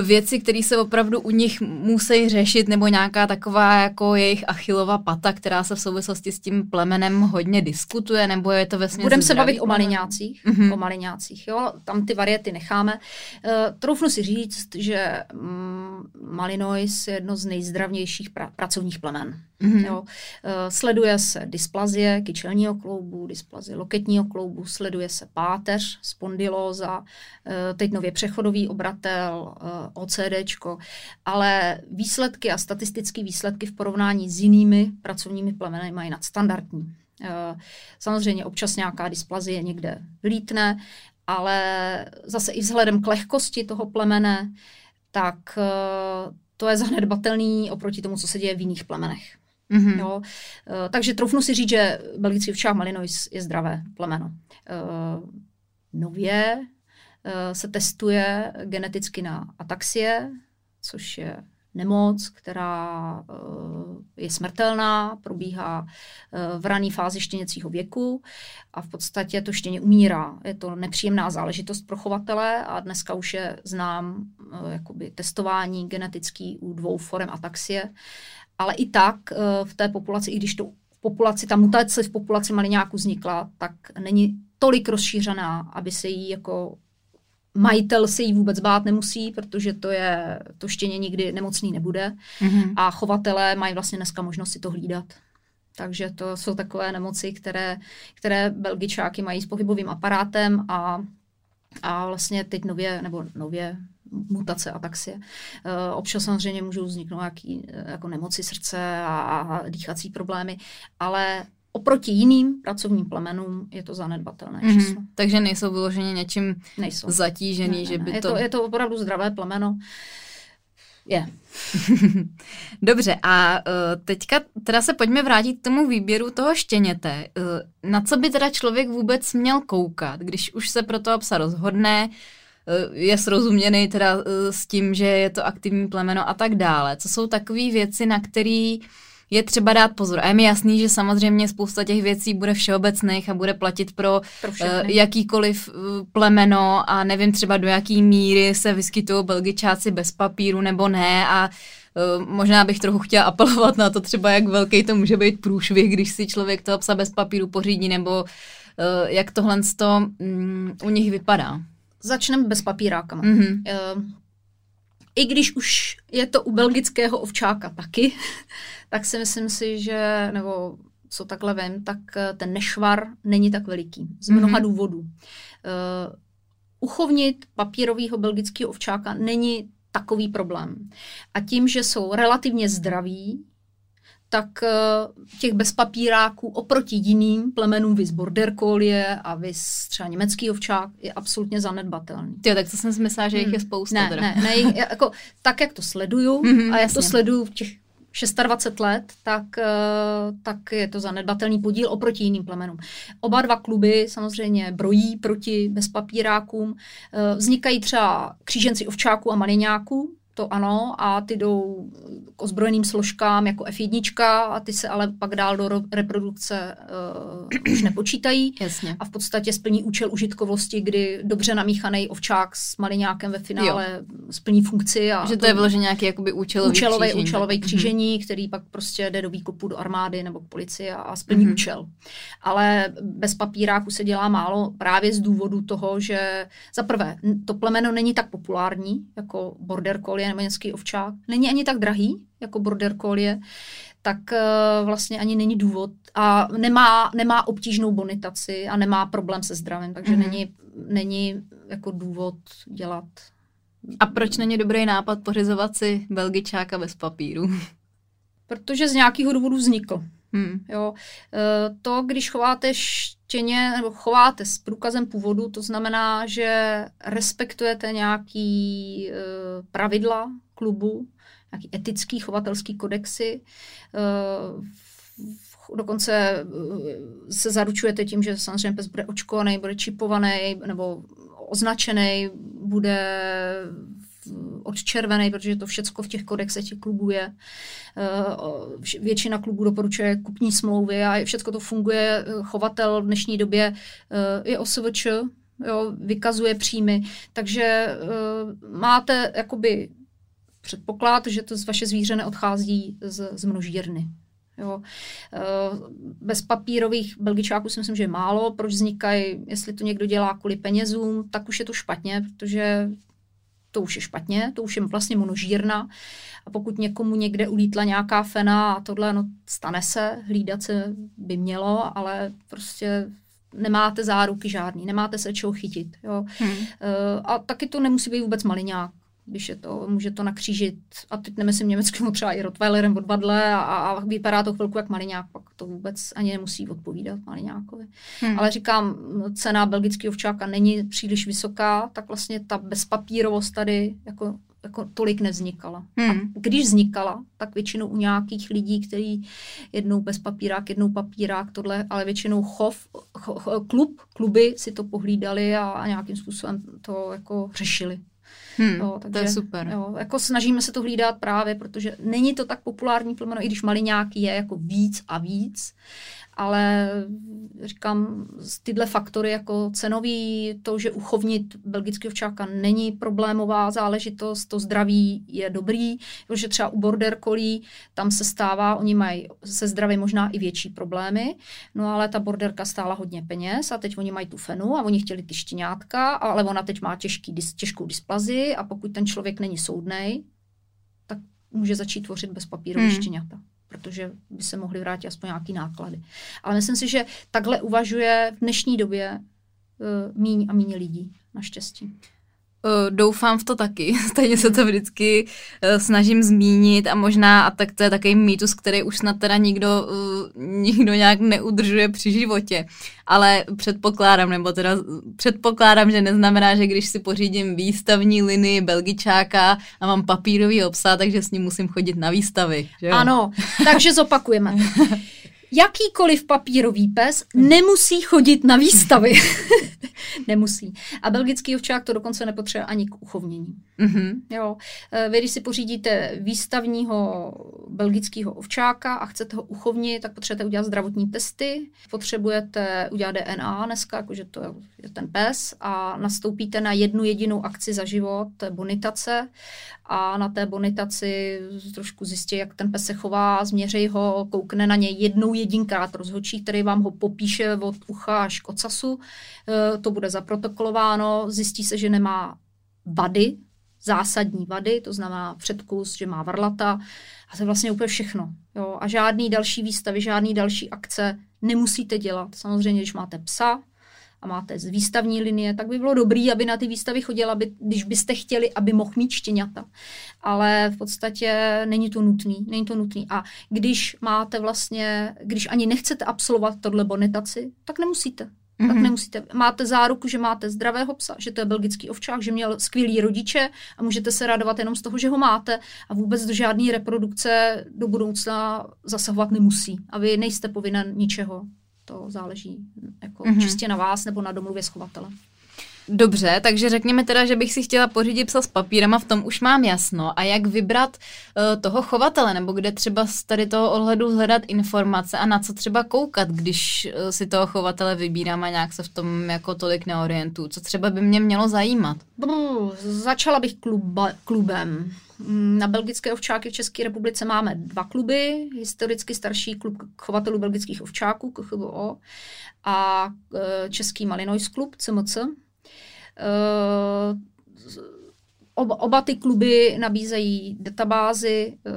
věci, které se opravdu u nich musí řešit, nebo nějaká taková jako jejich achilová pata, která se v souvislosti s tím plemenem hodně diskutuje, nebo je to ve Budeme se bavit o maliňácích, mm-hmm. o maliňácích, jo, tam ty variety necháme. Uh, troufnu si říct, že um, Malinois je jedno z nejzdravnějších pra- pracovních plemen. Mm-hmm. Jo. Uh, sleduje se dysplazie kyčelního kloubu, dysplazie loketního kloubu, sleduje se páteř, spondylóza, uh, teď nově přechodový obratel, uh, OCDčko, ale výsledky a statistické výsledky v porovnání s jinými pracovními plemeny mají nadstandardní. Samozřejmě občas nějaká dysplazie někde vlítne, ale zase i vzhledem k lehkosti toho plemene, tak to je zanedbatelný oproti tomu, co se děje v jiných plemenech. Mm-hmm. Jo? Uh, takže troufnu si říct, že belgický ovčák Malinois je zdravé plemeno. Uh, nově uh, se testuje geneticky na ataxie, což je nemoc, která je smrtelná, probíhá v rané fázi štěněcího věku a v podstatě to štěně umírá. Je to nepříjemná záležitost pro chovatele a dneska už je znám jakoby testování genetický u dvou forem ataxie ale i tak eh, v té populaci, i když to v populaci, ta mutace v populaci maliňáku vznikla, tak není tolik rozšířená, aby se jí jako majitel se jí vůbec bát nemusí, protože to je, to štěně nikdy nemocný nebude mm-hmm. a chovatelé mají vlastně dneska možnost si to hlídat. Takže to jsou takové nemoci, které, které belgičáky mají s pohybovým aparátem a, a vlastně teď nově, nebo nově, mutace ataxie. Eh, občas samozřejmě můžou vzniknout nějaký, eh, jako nemoci srdce a, a dýchací problémy, ale oproti jiným pracovním plemenům je to zanedbatelné mm-hmm. číslo. Takže nejsou vyloženě něčím nejsou. zatížený, ne, ne, že by ne. to... Je, to... Je to opravdu zdravé plemeno. Je. Dobře, a uh, teďka teda se pojďme vrátit k tomu výběru toho štěněte. Uh, na co by teda člověk vůbec měl koukat, když už se pro toho psa rozhodne, uh, je srozuměný teda eh, s tím, že je to aktivní plemeno a tak dále. Co jsou takové věci, na které je třeba dát pozor. A je mi jasný, že samozřejmě spousta těch věcí bude všeobecných a bude platit pro, pro uh, jakýkoliv plemeno a nevím třeba do jaký míry se vyskytují belgičáci bez papíru nebo ne a uh, možná bych trochu chtěla apelovat na to třeba, jak velký to může být průšvih, když si člověk toho psa bez papíru pořídí nebo uh, jak tohle um, u nich vypadá. Začneme bez papírákama. Mm-hmm. I když už je to u belgického ovčáka taky, tak si myslím si, že, nebo co takhle vím, tak eh, ten nešvar není tak veliký. Z mnoha mm-hmm. důvodů. Uh, uchovnit papírového belgického ovčáka není takový problém. A tím, že jsou relativně zdraví, tak eh, těch bezpapíráků oproti jiným plemenům, vys border collie a vys třeba německý ovčák, je absolutně zanedbatelný. Jo, tak to jsem si myslela, že jich je hmm. spousta. Ne, teda. ne, ne jako, tak, jak to sleduju mm-hmm, a jak jasně. to sleduju v těch 26 let, tak, eh, tak je to zanedbatelný podíl oproti jiným plemenům. Oba dva kluby samozřejmě brojí proti bezpapírákům. Eh, vznikají třeba kříženci ovčáků a maliňáků, to ano, a ty jdou k ozbrojeným složkám jako F1 a ty se ale pak dál do reprodukce uh, už nepočítají. Jasně. A v podstatě splní účel užitkovosti, kdy dobře namíchaný ovčák s maliňákem ve finále jo. splní funkci. A že to, to je vyloženě nějaký jakoby účelový účelový, křížení. účelový křížení, mm-hmm. který pak prostě jde do výkopu do armády nebo k policii a, a splní mm-hmm. účel. Ale bez papíráku se dělá málo právě z důvodu toho, že za prvé to plemeno není tak populární jako border collie nebo německý ovčák. Není ani tak drahý jako border collie, tak uh, vlastně ani není důvod a nemá, nemá obtížnou bonitaci a nemá problém se zdravím, takže mm-hmm. není, není jako důvod dělat. A proč není dobrý nápad pořizovat si belgičáka bez papíru? Protože z nějakého důvodu vznikl. Hmm. Jo. E, to, když chováte štěně nebo chováte s průkazem původu, to znamená, že respektujete nějaký e, pravidla klubu, nějaký etický chovatelský kodexy, e, dokonce se zaručujete tím, že samozřejmě pes bude očkovaný, bude čipovaný nebo označený, bude odčervený, protože to všechno v těch kodexech těch klubů je. Eh, většina klubů doporučuje kupní smlouvy a všechno to funguje. Chovatel v dnešní době eh, je OSVČ, jo, vykazuje příjmy, takže eh, máte jakoby předpoklad, že to vaše zvíře neodchází z, z množírny. Jo. Bez papírových belgičáků si myslím, že je málo. Proč vznikají, jestli to někdo dělá kvůli penězům, tak už je to špatně, protože to už je špatně, to už je vlastně monožírna. A pokud někomu někde ulítla nějaká fena a tohle, no stane se, hlídat se by mělo, ale prostě nemáte záruky žádný, nemáte se čeho chytit. Jo. Hmm. Eh, a taky to nemusí být vůbec maliňák když je to, může to nakřížit, a teď nemyslím německého třeba i Rottweilerem od Badle a, a vypadá to chvilku jak maliňák, pak to vůbec ani nemusí odpovídat maliňákovi. Hmm. Ale říkám, cena belgického ovčáka není příliš vysoká, tak vlastně ta bezpapírovost tady jako jako tolik nevznikala. Hmm. A když vznikala, tak většinou u nějakých lidí, kteří jednou bez papírák, jednou papírák, tohle, ale většinou chov, cho, cho, klub, kluby si to pohlídali a, a nějakým způsobem to jako řešili. Hmm, jo, takže, to je super. Jo, jako snažíme se to hlídat právě, protože není to tak populární plemeno, i když maliňáky je jako víc a víc, ale říkám, tyhle faktory jako cenový, to, že uchovnit belgického včáka není problémová záležitost, to zdraví je dobrý, protože třeba u border collie tam se stává, oni mají se zdraví možná i větší problémy, no ale ta borderka stála hodně peněz a teď oni mají tu fenu a oni chtěli ty štěňátka, ale ona teď má těžký, těžkou dysplazi a pokud ten člověk není soudnej, tak může začít tvořit bez papíru hmm. štěňata protože by se mohly vrátit aspoň nějaký náklady. Ale myslím si, že takhle uvažuje v dnešní době uh, míň a míň lidí, naštěstí. Uh, doufám v to taky. Stejně se to vždycky uh, snažím zmínit a možná, a tak to je takový mýtus, který už snad teda nikdo, uh, nikdo nějak neudržuje při životě. Ale předpokládám, nebo teda předpokládám, že neznamená, že když si pořídím výstavní linii belgičáka a mám papírový obsah, takže s ním musím chodit na výstavy. Že jo? Ano, takže zopakujeme. jakýkoliv papírový pes nemusí chodit na výstavy. nemusí. A belgický ovčák to dokonce nepotřebuje ani k uchovnění. Mm-hmm. Jo. E, vy, když si pořídíte výstavního belgického ovčáka a chcete ho uchovnit, tak potřebujete udělat zdravotní testy, potřebujete udělat DNA dneska, jakože to je ten pes a nastoupíte na jednu jedinou akci za život, bonitace a na té bonitaci trošku zjistí, jak ten pes se chová, změří ho, koukne na něj jednou jedinkrát rozhodčí, který vám ho popíše od ucha až k ocasu. E, to bude zaprotokolováno, zjistí se, že nemá vady, zásadní vady, to znamená předkus, že má varlata a to je vlastně úplně všechno. Jo? A žádný další výstavy, žádný další akce nemusíte dělat. Samozřejmě, když máte psa, a máte z výstavní linie, tak by bylo dobré, aby na ty výstavy chodila, aby, když byste chtěli, aby mohl mít štěňata. Ale v podstatě není to nutný. Není to nutný. A když máte vlastně, když ani nechcete absolvovat tohle bonitaci, tak nemusíte. Mm-hmm. Tak mhm. nemusíte. Máte záruku, že máte zdravého psa, že to je belgický ovčák, že měl skvělý rodiče a můžete se radovat jenom z toho, že ho máte a vůbec do žádné reprodukce do budoucna zasahovat nemusí. A vy nejste povinen ničeho to záleží jako mm-hmm. čistě na vás nebo na domluvě s chovatelem. Dobře, takže řekněme teda, že bych si chtěla pořídit psa s papírem a v tom už mám jasno. A jak vybrat uh, toho chovatele, nebo kde třeba z tady toho ohledu hledat informace a na co třeba koukat, když uh, si toho chovatele vybírám a nějak se v tom jako tolik neorientuju. Co třeba by mě mělo zajímat? Brr, začala bych kluba, klubem. Mm, na belgické ovčáky v České republice máme dva kluby. Historicky starší klub chovatelů belgických ovčáků, KCHO, a e, Český Malinois klub, CMC. E, oba, ty kluby nabízejí databázy e,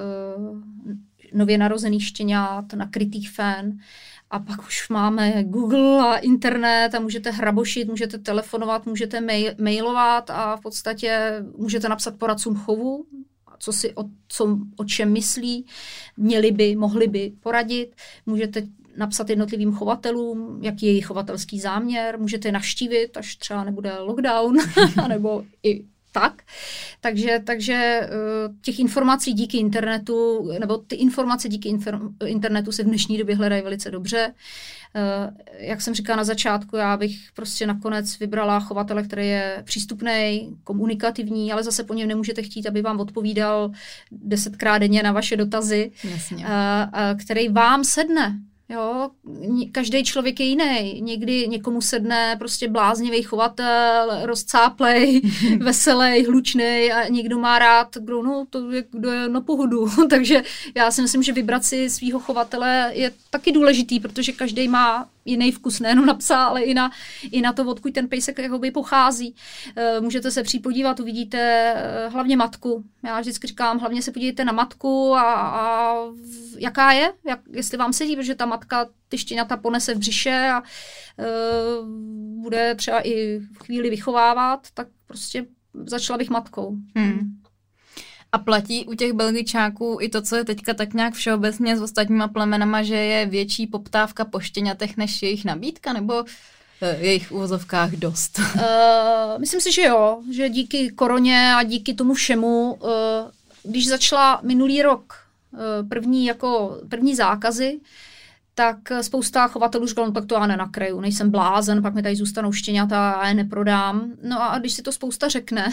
nově narozených štěňat, nakrytých fen. A pak už máme Google a internet a můžete hrabošit, můžete telefonovat, můžete mail, mailovat a v podstatě můžete napsat poradcům chovu, co si o, co, o čem myslí, měli by, mohli by poradit. Můžete napsat jednotlivým chovatelům, jaký je jejich chovatelský záměr, můžete je navštívit, až třeba nebude lockdown, nebo i tak. Takže, takže eh, těch informací díky internetu, nebo ty informace díky internetu se v dnešní době hledají velice dobře. Eh, jak jsem říkala na začátku, já bych prostě nakonec vybrala chovatele, který je přístupný, komunikativní, ale zase po něm nemůžete chtít, aby vám odpovídal desetkrát denně na vaše dotazy, Jasně. Eh, který vám sedne. Jo, každý člověk je jiný. Někdy někomu sedne prostě bláznivý chovatel, rozcáplej, veselý, hlučný a někdo má rád, kdo, no, to je, kdo je na pohodu. Takže já si myslím, že vybrat si svého chovatele je taky důležitý, protože každý má jiný vkus nejenom na psa, ale i na, i na to, odkud ten pejsek jakoby pochází. E, můžete se připodívat, uvidíte e, hlavně matku. Já vždycky říkám, hlavně se podívejte na matku a, a jaká je, jak, jestli vám sedí, protože ta matka ty štěňata ponese v břiše a e, bude třeba i chvíli vychovávat, tak prostě začala bych matkou. Hmm. A platí u těch belgičáků i to, co je teďka tak nějak všeobecně s ostatníma plemenama, že je větší poptávka po štěňatech než jejich nabídka, nebo eh, jejich uvozovkách dost? Uh, myslím si, že jo, že díky koroně a díky tomu všemu, uh, když začala minulý rok uh, první, jako, první zákazy, tak spousta chovatelů říkalo, no tak to já nenakraju, nejsem blázen, pak mi tady zůstanou štěňata a je neprodám. No a když si to spousta řekne,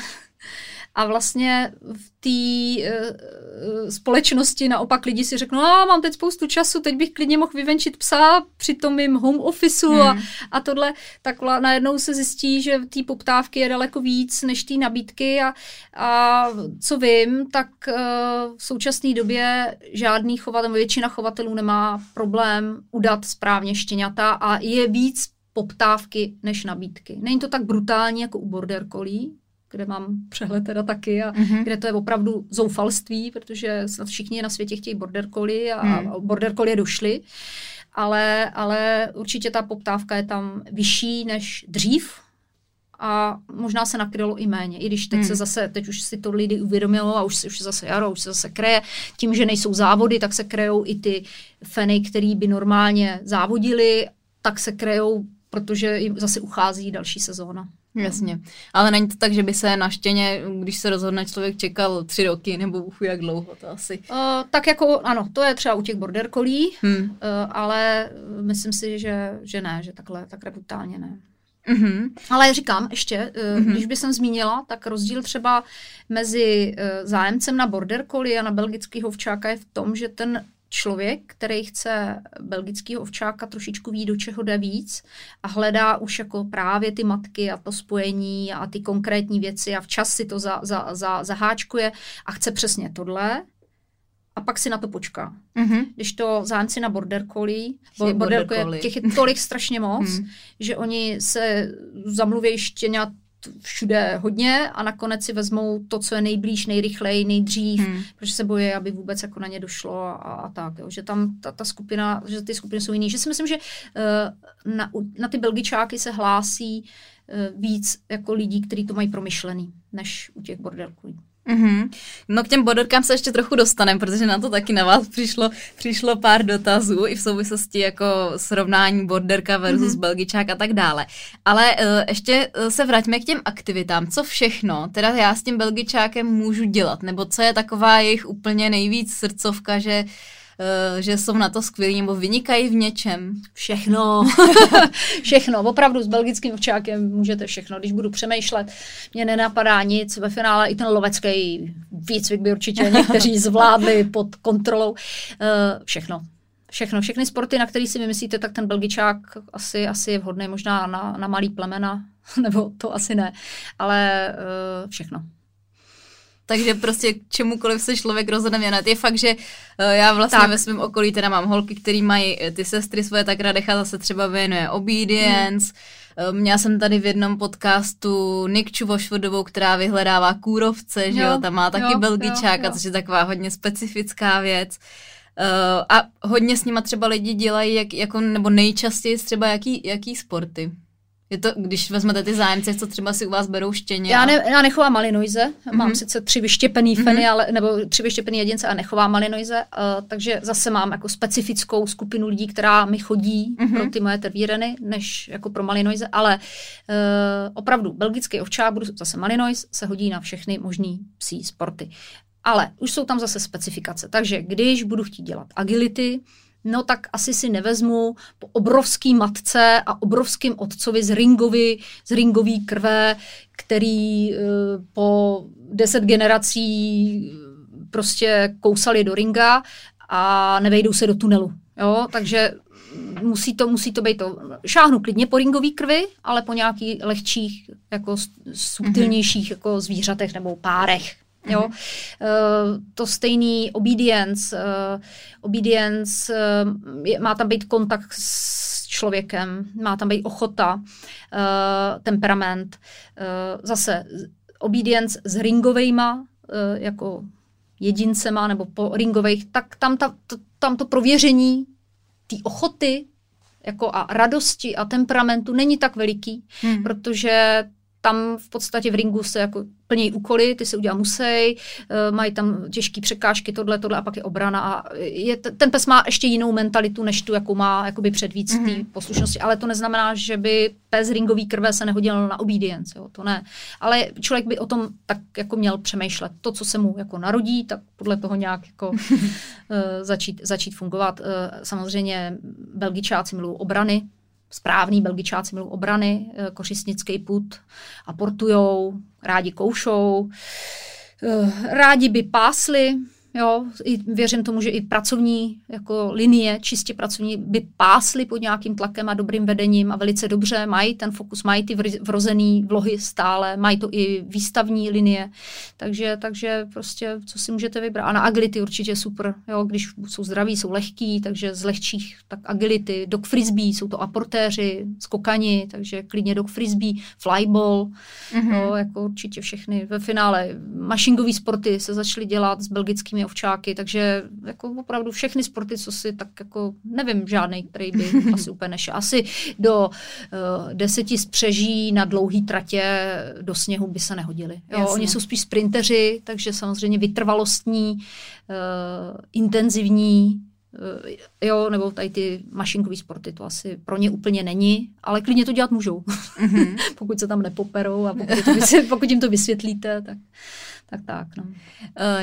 a vlastně v té uh, společnosti naopak lidi si řeknou, a mám teď spoustu času, teď bych klidně mohl vyvenčit psa při tom mým home officeu hmm. a, a tohle, tak najednou se zjistí, že té poptávky je daleko víc než té nabídky a, a co vím, tak uh, v současné době žádný chovatel, většina chovatelů nemá problém udat správně štěňata a je víc poptávky než nabídky. Není to tak brutální jako u border collie, kde mám přehled teda taky a mm-hmm. kde to je opravdu zoufalství, protože snad všichni na světě chtějí border collie a mm. border collie došly, ale, ale určitě ta poptávka je tam vyšší než dřív, a možná se nakrylo i méně, i když teď hmm. se zase, teď už si to lidi uvědomilo a už, už zase jaro, už se zase kreje. Tím, že nejsou závody, tak se krejou i ty feny, který by normálně závodili, tak se krejou, protože jim zase uchází další sezóna. Jasně. Ale není to tak, že by se na štěně, když se rozhodne člověk čekal tři roky nebo uchu jak dlouho to asi? Uh, tak jako ano, to je třeba u těch border collie, hmm. uh, ale myslím si, že, že ne, že takhle, takhle brutálně ne. Mm-hmm. Ale říkám ještě, mm-hmm. když by jsem zmínila, tak rozdíl třeba mezi zájemcem na border collie a na belgický hovčáka je v tom, že ten člověk, který chce belgického ovčáka trošičku ví, do čeho jde víc a hledá už jako právě ty matky a to spojení a ty konkrétní věci a včas si to za, za, za, zaháčkuje a chce přesně tohle, a pak si na to počká. Mm-hmm. Když to zájemci na border collie, border, border collie, těch je tolik strašně moc, mm. že oni se zamluví štěňat všude hodně a nakonec si vezmou to, co je nejblíž, nejrychleji, nejdřív, hmm. protože se bojí, aby vůbec jako na ně došlo a, a tak. Jo. Že tam ta, ta skupina, že ty skupiny jsou jiný. Že si myslím, že uh, na, na ty belgičáky se hlásí uh, víc jako lidí, kteří to mají promyšlený, než u těch bordelků. Mm-hmm. No k těm borderkám se ještě trochu dostaneme, protože na to taky na vás přišlo, přišlo pár dotazů i v souvislosti jako srovnání borderka versus mm-hmm. belgičák a tak dále. Ale uh, ještě uh, se vraťme k těm aktivitám. Co všechno teda já s tím belgičákem můžu dělat? Nebo co je taková jejich úplně nejvíc srdcovka, že že jsou na to skvělí nebo vynikají v něčem? Všechno. všechno. Opravdu s belgickým ovčákem můžete všechno. Když budu přemýšlet, mě nenapadá nic. Ve finále i ten lovecký výcvik by určitě někteří zvládli pod kontrolou. Všechno všechno, všechny sporty, na který si vymyslíte, tak ten belgičák asi, asi je vhodný možná na, na malý plemena, nebo to asi ne, ale uh, všechno. Takže prostě k čemukoliv se člověk rozhodne věnat. Je fakt, že uh, já vlastně tak. ve svém okolí teda mám holky, které mají eh, ty sestry svoje, tak Radecha zase třeba věnuje obedience, hmm. Měla jsem tady v jednom podcastu Nikču Vošvodovou, která vyhledává kůrovce, jo, že jo, tam má taky jo, belgičáka, jo, jo. což je taková hodně specifická věc. Uh, a hodně s nima třeba lidi dělají, jak, jako, nebo nejčastěji třeba jaký, jaký sporty? Je to, když vezmete ty zájemce, co třeba si u vás berou štěně? Já, ne, já nechovám malinoize, mm-hmm. mám sice tři vyštěpený mm-hmm. feny, ale, nebo tři vyštěpený jedince a nechovám malinoize, uh, takže zase mám jako specifickou skupinu lidí, která mi chodí mm-hmm. pro ty moje tervíreny, než jako pro malinoise, ale uh, opravdu belgický ovčák, budu zase malinois, se hodí na všechny možný psí sporty. Ale už jsou tam zase specifikace. Takže když budu chtít dělat agility, no tak asi si nevezmu po obrovský matce a obrovským otcovi z ringový, z ringový krve, který uh, po deset generací prostě kousali do ringa a nevejdou se do tunelu. Jo? Takže musí to, musí to být to. Šáhnu klidně po ringový krvi, ale po nějakých lehčích, jako subtilnějších mm-hmm. jako zvířatech nebo párech. Jo? Mm-hmm. Uh, to stejný obedience. Uh, obedience uh, je, má tam být kontakt s člověkem, má tam být ochota, uh, temperament. Uh, zase obedience s ringovejma, uh, jako jedincema nebo po ringových, tak tam, ta, to, tam to prověření té ochoty jako a radosti a temperamentu není tak veliký, hmm. protože tam v podstatě v ringu se jako plní úkoly, ty se udělat musí, eh, mají tam těžké překážky, tohle, tohle a pak je obrana. A je, ten pes má ještě jinou mentalitu, než tu, jakou má jakoby před víc mm-hmm. té mhm. poslušnosti. Ale to neznamená, že by pes ringový krve se nehodil na obedience, jo, to ne. Ale člověk by o tom tak jako měl přemýšlet. To, co se mu jako narodí, tak podle toho nějak jako uh, začít, začít fungovat. Uh, samozřejmě belgičáci milují obrany, správný belgičáci milují obrany, eh, kořistnický put, aportujou, rádi koušou, eh, rádi by pásli, Jo, i věřím tomu, že i pracovní jako linie, čistě pracovní, by pásly pod nějakým tlakem a dobrým vedením a velice dobře mají ten fokus, mají ty vrozený vlohy stále, mají to i výstavní linie, takže, takže prostě co si můžete vybrat. A na agility určitě super, jo, když jsou zdraví, jsou lehký, takže z lehčích tak agility, dog frisbee, jsou to aportéři, skokani, takže klidně dog frisbee, flyball, mm-hmm. jo, jako určitě všechny. Ve finále mašingové sporty se začaly dělat s belgickými těmi ovčáky, takže jako opravdu všechny sporty, co si tak jako nevím žádný, který by asi úplně nešel. Asi do uh, deseti spřeží na dlouhý tratě do sněhu by se nehodili. Jo, oni jsou spíš sprinteři, takže samozřejmě vytrvalostní, uh, intenzivní, uh, jo, nebo tady ty mašinkové sporty, to asi pro ně úplně není, ale klidně to dělat můžou. Mm-hmm. pokud se tam nepoperou a pokud, to pokud jim to vysvětlíte, tak tak tak, no. Uh,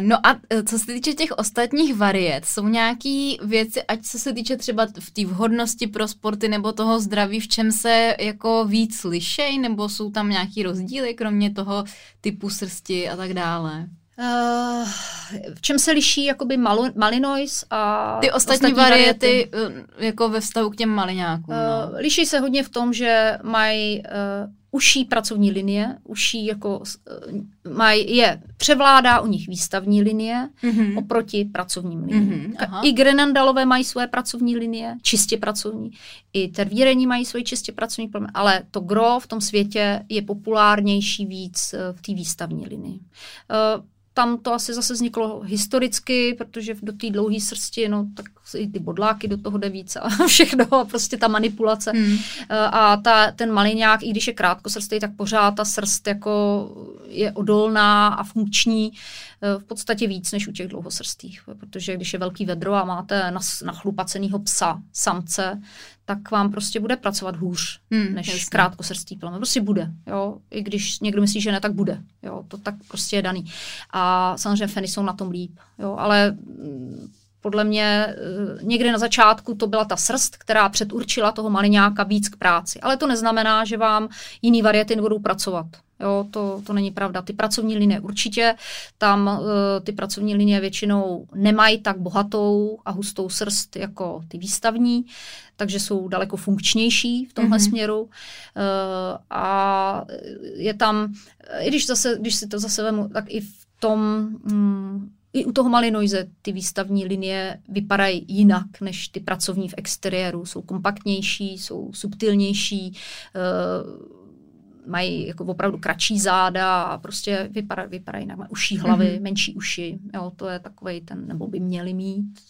no a eh, co se týče těch ostatních variet, jsou nějaké věci, ať co se týče třeba v té vhodnosti pro sporty nebo toho zdraví, v čem se jako víc slyšej, nebo jsou tam nějaký rozdíly, kromě toho typu srsti a tak dále? Uh, v čem se liší jakoby malu, malinois a Ty ostatní, ostatní variety, variety jako ve vztahu k těm maliňákům? Uh, no. Liší se hodně v tom, že mají uh, uší pracovní linie, uší jako eh, maj, je, převládá u nich výstavní linie mm-hmm. oproti pracovním liniím. Mm-hmm, I Grenandalové mají své pracovní linie, čistě pracovní, i tervírení mají svoje čistě pracovní, ale to gro v tom světě je populárnější víc eh, v té výstavní linii. Uh, tam to asi zase vzniklo historicky, protože do té dlouhé srsti, no tak i ty bodláky do toho jde víc a všechno a prostě ta manipulace. Hmm. Eh, a ta, ten maliňák, i když je krátkosrstý, tak pořád ta srst jako je odolná a funkční v podstatě víc než u těch dlouhosrstých, protože když je velký vedro a máte nachlupacenýho psa, samce, tak vám prostě bude pracovat hůř hmm, než jasný. krátkosrstý plemen. Prostě bude, jo. I když někdo myslí, že ne, tak bude, jo. To tak prostě je daný. A samozřejmě feny jsou na tom líp, jo. Ale podle mě eh, někde na začátku to byla ta srst, která předurčila toho maliňáka víc k práci. Ale to neznamená, že vám jiný variety nebudou pracovat. Jo, to, to není pravda. Ty pracovní linie určitě, tam uh, ty pracovní linie většinou nemají tak bohatou a hustou srst jako ty výstavní, takže jsou daleko funkčnější v tomhle mm-hmm. směru. Uh, a je tam, i když, zase, když si to zase vemu, tak i v tom um, i u toho Malinoise ty výstavní linie vypadají jinak než ty pracovní v exteriéru. Jsou kompaktnější, jsou subtilnější, uh, mají jako opravdu kratší záda a prostě vypadá, vypadají jinak. Mají uší hlavy, mm-hmm. menší uši. Jo, to je takový ten, nebo by měli mít.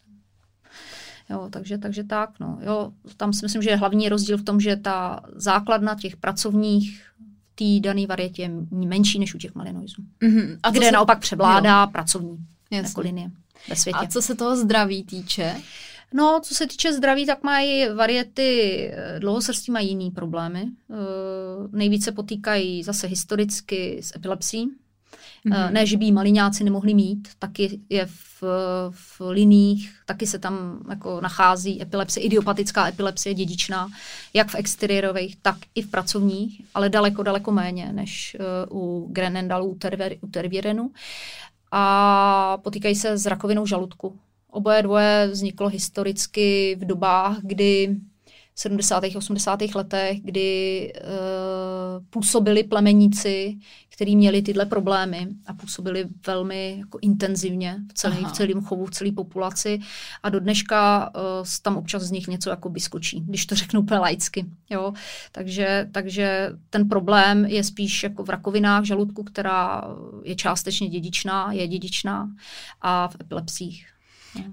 Jo, takže, takže tak, no. Jo, tam si myslím, že je hlavní rozdíl v tom, že ta základna těch pracovních té dané varietě je menší než u těch malinoizů. Mm-hmm. A kde se... naopak převládá jo. pracovní Jasně. jako linie ve světě. A co se toho zdraví týče? No, co se týče zdraví, tak mají variety eh, dlouhosrstí mají jiný problémy. Uh, nejvíce potýkají zase historicky s epilepsí. Mm-hmm. Ne, že by maliňáci nemohli mít, taky je v, v liních, taky se tam jako nachází epilepsie, idiopatická epilepsie dědičná, jak v exteriérových, tak i v pracovních, ale daleko, daleko méně než uh, u Grenendalu, u, terver, u Tervierenu. A potýkají se s rakovinou žaludku. Oboje dvoje vzniklo historicky v dobách, kdy v 70. a 80. letech, kdy uh, působili plemeníci, kteří měli tyhle problémy a působili velmi jako intenzivně v, celý, v celém chovu, v celé populaci a do dneška uh, tam občas z nich něco jako vyskočí, když to řeknu úplně laicky. Jo? Takže, takže ten problém je spíš jako v rakovinách žaludku, která je částečně dědičná, je dědičná a v epilepsích.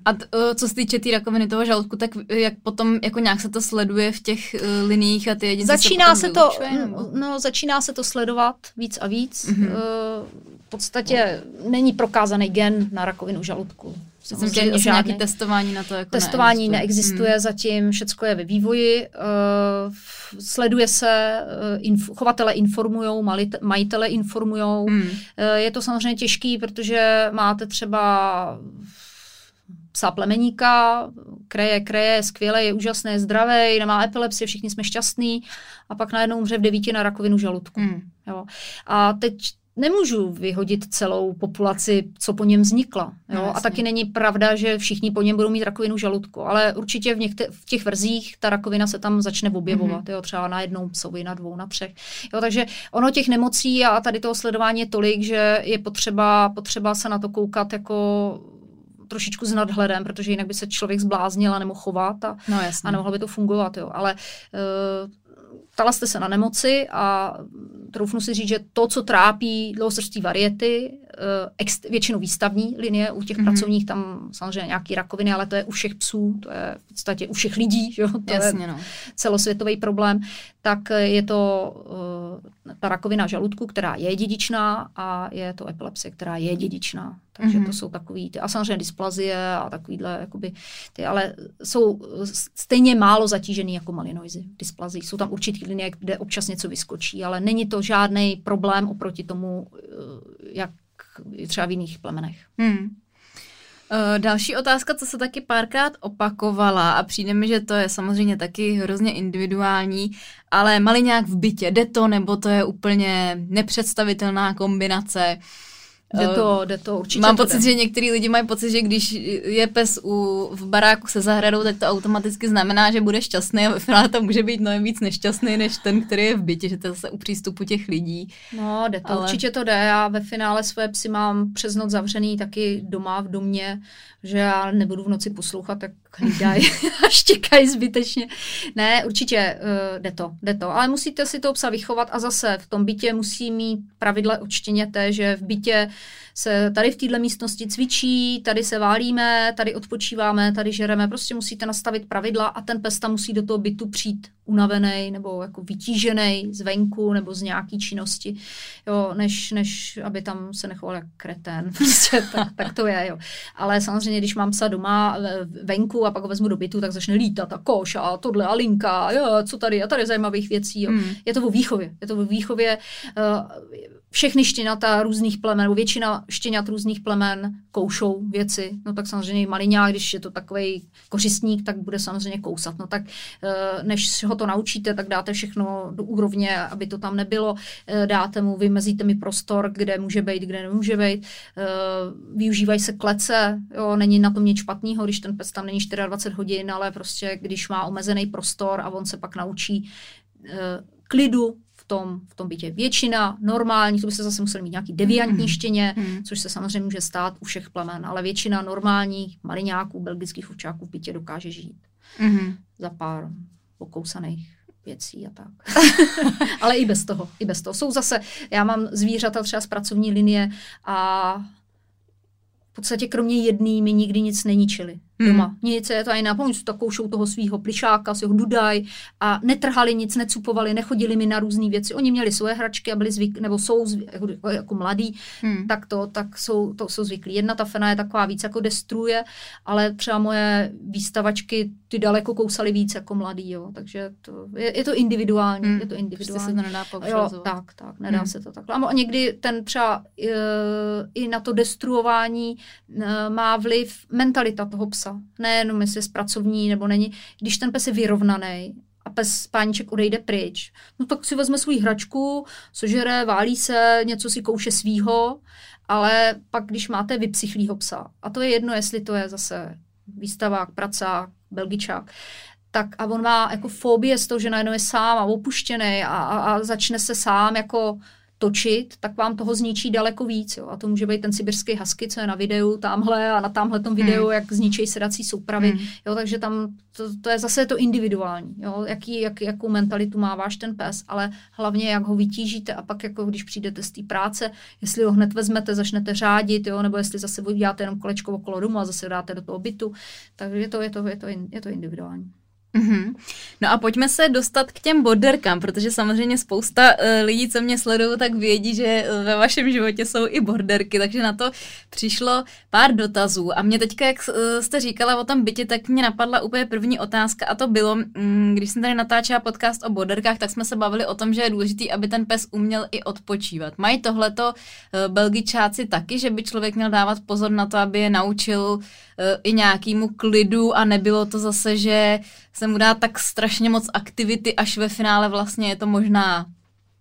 A t, co se týče té tý rakoviny toho žaludku, tak jak potom jako nějak se to sleduje v těch uh, liních a ty jedince začíná se, se to, nebo? no, začíná se to sledovat víc a víc. Mm-hmm. Uh, v podstatě není prokázaný gen na rakovinu žaludku. Samozřejmě nějaké testování na to jako Testování neexistuje, neexistuje hmm. zatím, všechno je ve vývoji. Uh, sleduje se, uh, inf, chovatele informují, majitele informují. Hmm. Uh, je to samozřejmě těžký, protože máte třeba psa plemeníka, kreje, kreje, skvěle, je úžasné, zdravé, nemá epilepsie, všichni jsme šťastní a pak najednou umře v devíti na rakovinu žaludku. Mm. Jo. A teď nemůžu vyhodit celou populaci, co po něm vznikla. Jo? No, a taky není pravda, že všichni po něm budou mít rakovinu žaludku, ale určitě v, někte- v těch verzích ta rakovina se tam začne objevovat, mm-hmm. jo? třeba na jednou psovi, na dvou, na třech. Jo? Takže ono těch nemocí a tady toho sledování je tolik, že je potřeba, potřeba se na to koukat jako trošičku s nadhledem, protože jinak by se člověk zbláznil a nemohl chovat a, no, a nemohlo by to fungovat. Jo. Ale uh, ptala jste se na nemoci a troufnu si říct, že to, co trápí dlouhosrství variety, eh, ex, většinou výstavní linie, u těch mm-hmm. pracovních tam samozřejmě nějaký rakoviny, ale to je u všech psů, to je v podstatě u všech lidí, že? to Jasně, je no. celosvětový problém, tak je to uh, ta rakovina žaludku, která je dědičná a je to epilepsie, která je dědičná. Takže mm-hmm. to jsou takový, ty, a samozřejmě dysplazie a takovýhle, jakoby, ty, ale jsou stejně málo zatížený jako malinoizy, dysplazí. Jsou tam určitý linie, kde občas něco vyskočí, ale není to žádný problém oproti tomu, eh, jak třeba v jiných plemenech. Hmm. Další otázka, co se taky párkrát opakovala a přijde mi, že to je samozřejmě taky hrozně individuální, ale maliňák v bytě, jde to nebo to je úplně nepředstavitelná kombinace. Jde to, jde to určitě. Mám pocit, že některý lidi mají pocit, že když je pes u, v baráku se zahradou, tak to automaticky znamená, že bude šťastný a ve finále to může být mnohem víc nešťastný, než ten, který je v bytě, že to je zase u přístupu těch lidí. No, jde to, Ale... určitě to jde. Já ve finále své psy mám přes noc zavřený taky doma v domě, že já nebudu v noci poslouchat, tak hlídají a štěkají zbytečně. Ne, určitě uh, jde to, jde to. Ale musíte si to psa vychovat a zase v tom bytě musí mít pravidla odštěněte, že v bytě se tady v této místnosti cvičí, tady se válíme, tady odpočíváme, tady žereme. Prostě musíte nastavit pravidla a ten pes tam musí do toho bytu přijít unavený nebo jako vytížený zvenku nebo z nějaký činnosti, jo, než, než aby tam se nechoval jak kretén. Prostě tak, tak, to je, jo. Ale samozřejmě, když mám psa doma venku a pak ho vezmu do bytu, tak začne lítat a koš a tohle a linka, jo, co tady a tady zajímavých věcí. Jo. Hmm. Je to o výchově. Je to o výchově. Uh, všechny štěňata různých plemen, většina štěňat různých plemen koušou věci. No tak samozřejmě maliňák, když je to takový kořistník, tak bude samozřejmě kousat. No tak eh, než ho to naučíte, tak dáte všechno do úrovně, aby to tam nebylo. Eh, dáte mu, vymezíte mi prostor, kde může být, kde nemůže být. Eh, využívají se klece, jo, není na tom nic špatného, když ten pes tam není 24 hodin, ale prostě když má omezený prostor a on se pak naučí klidu, tom, v tom bytě. Většina normální, to by se zase museli mít nějaký deviantní mm. štěně, mm. což se samozřejmě může stát u všech plemen, ale většina normálních maliňáků, belgických ovčáků v bytě dokáže žít. Mm. Za pár pokousaných věcí a tak. ale i bez toho, i bez toho. Jsou zase, já mám zvířata třeba z pracovní linie a v podstatě kromě jedný mi nikdy nic neničili hmm. doma. Nic je to ani na pomoc, takovou šou toho svého plišáka, svého dudaj a netrhali nic, necupovali, nechodili mi na různé věci. Oni měli svoje hračky a byli zvyk, nebo jsou zvyk, jako, jako mladí, hmm. tak to, tak jsou, to jsou zvyklí. Jedna ta fena je taková víc jako destruje, ale třeba moje výstavačky ty daleko kousaly víc jako mladý, jo. Takže to, je, je to individuální, hmm. je to individuální. Prostě se to nedá jo, tak, tak, nedá hmm. se to takhle. A někdy ten třeba e, i na to destruování e, má vliv mentalita toho psa psa. Nejenom jestli je pracovní nebo není. Když ten pes je vyrovnaný a pes páníček odejde pryč, no tak si vezme svou hračku, sožere, válí se, něco si kouše svýho, ale pak když máte vypsychlýho psa, a to je jedno, jestli to je zase výstavák, pracák, belgičák, tak a on má jako fobie z toho, že najednou je sám a opuštěný a, a, a začne se sám jako točit, tak vám toho zničí daleko víc. Jo. A to může být ten sibirský husky, co je na videu tamhle a na tamhle tom videu, hmm. jak zničí sedací soupravy. Hmm. Jo, takže tam to, to, je zase to individuální. Jo. Jaký, jak, jakou mentalitu má váš ten pes, ale hlavně jak ho vytížíte a pak jako když přijdete z té práce, jestli ho hned vezmete, začnete řádit, jo, nebo jestli zase uděláte jenom kolečko okolo domu a zase dáte do toho bytu. Takže je to, je to, je to, je to individuální. Mm-hmm. No a pojďme se dostat k těm borderkám, protože samozřejmě spousta uh, lidí, co mě sledují, tak vědí, že uh, ve vašem životě jsou i borderky, takže na to přišlo pár dotazů. A mě teďka, jak uh, jste říkala o tom bytě, tak mě napadla úplně první otázka a to bylo, um, když jsem tady natáčela podcast o borderkách, tak jsme se bavili o tom, že je důležité, aby ten pes uměl i odpočívat. Mají tohleto uh, belgičáci taky, že by člověk měl dávat pozor na to, aby je naučil uh, i nějakému klidu a nebylo to zase, že se mu dá tak strašně moc aktivity, až ve finále vlastně je to možná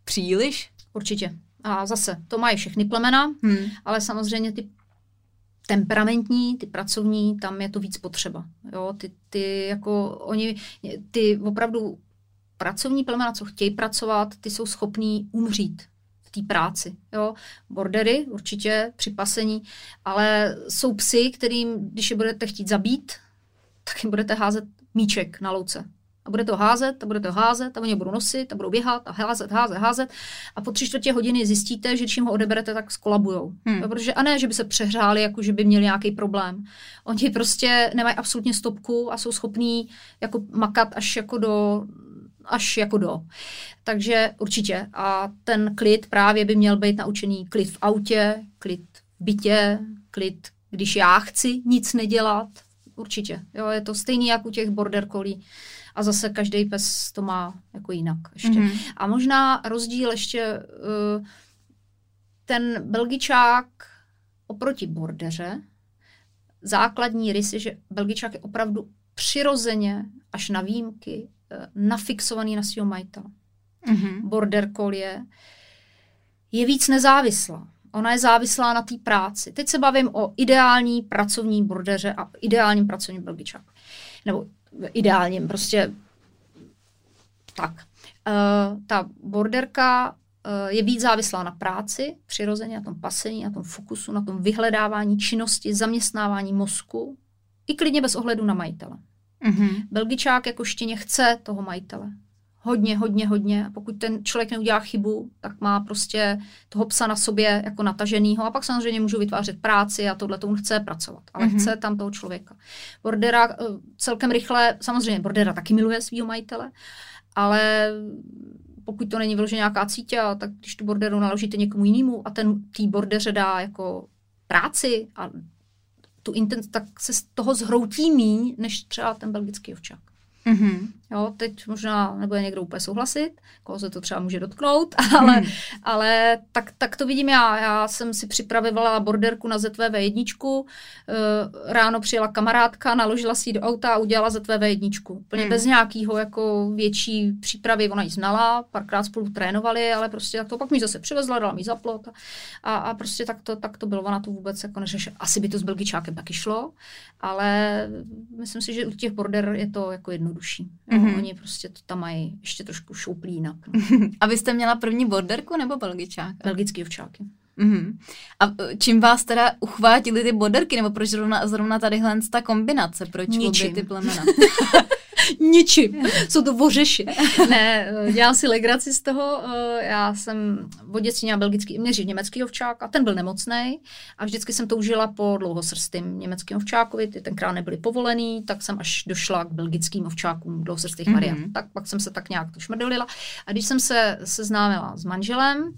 příliš? Určitě. A zase, to mají všechny plemena, hmm. ale samozřejmě ty temperamentní, ty pracovní, tam je to víc potřeba. Jo, ty, ty jako oni, ty opravdu pracovní plemena, co chtějí pracovat, ty jsou schopní umřít v té práci. Jo. Bordery určitě při pasení, ale jsou psy, kterým, když je budete chtít zabít, tak jim budete házet míček na louce. A bude to házet, a bude to házet, a oni budou nosit, a budou běhat, a házet, házet, házet. A po tři čtvrtě hodiny zjistíte, že když jim ho odeberete, tak skolabujou. Hmm. Protože, a ne, že by se přehřáli, jako že by měli nějaký problém. Oni prostě nemají absolutně stopku a jsou schopní jako makat až jako do až jako do. Takže určitě. A ten klid právě by měl být naučený klid v autě, klid v bytě, klid, když já chci nic nedělat, určitě. Jo, je to stejný jako u těch border collie. A zase každý pes to má jako jinak ještě. Mm-hmm. A možná rozdíl ještě uh, ten belgičák oproti bordeře, základní rys je, že belgičák je opravdu přirozeně, až na výjimky, uh, nafixovaný na svého majitele. Mm-hmm. Border collie je víc nezávislá. Ona je závislá na té práci. Teď se bavím o ideální pracovní bordeře a ideálním pracovním belgičáku. Nebo ideálním, prostě tak. Uh, ta borderka uh, je víc závislá na práci, přirozeně na tom pasení, na tom fokusu, na tom vyhledávání činnosti, zaměstnávání mozku, i klidně bez ohledu na majitele. Mm-hmm. Belgičák jako štěně chce toho majitele hodně, hodně, hodně. A pokud ten člověk neudělá chybu, tak má prostě toho psa na sobě jako nataženýho a pak samozřejmě můžu vytvářet práci a tohle to chce pracovat, ale mm-hmm. chce tam toho člověka. Bordera eh, celkem rychle, samozřejmě Bordera taky miluje svého majitele, ale pokud to není vyloženě nějaká cítě, tak když tu borderu naložíte někomu jinému a ten tý bordeře dá jako práci a tu intens, tak se z toho zhroutí míň, než třeba ten belgický ovčák. Mm-hmm. Jo, teď možná nebude někdo úplně souhlasit, koho se to třeba může dotknout, ale, mm. ale tak, tak to vidím já. Já jsem si připravovala borderku na ZVV jedničku, eh, ráno přijela kamarádka, naložila si ji do auta a udělala ZVV jedničku. Úplně mm. bez nějakého jako větší přípravy, ona ji znala, párkrát spolu trénovali, ale prostě tak to pak mi zase přivezla, dala mi zaplot a, a prostě tak to, tak to bylo, ona to vůbec jako neřeš. Asi by to s Belgičákem taky šlo, ale myslím si, že u těch border je to jako jednodušší. Mm mm-hmm. oni prostě to tam mají ještě trošku šouplí jinak. No. A vy jste měla první borderku nebo belgičák? Belgický ovčáky. Mm-hmm. A e, čím vás teda uchvátili ty borderky, nebo proč zrovna, zrovna tadyhle ta kombinace, proč Ničím. ty plemena? ničím. Jsou to vořeši. ne, dělám si legraci z toho. Eh, já jsem v dětství měla belgický, nejdřív německý ovčák a ten byl nemocný a vždycky jsem toužila po dlouhosrstým německým ovčákovi, ty tenkrát nebyly povolený, tak jsem až došla k belgickým ovčákům dlouhosrstých mm-hmm. variant. Tak pak jsem se tak nějak to šmrdolila. A když jsem se seznámila s manželem,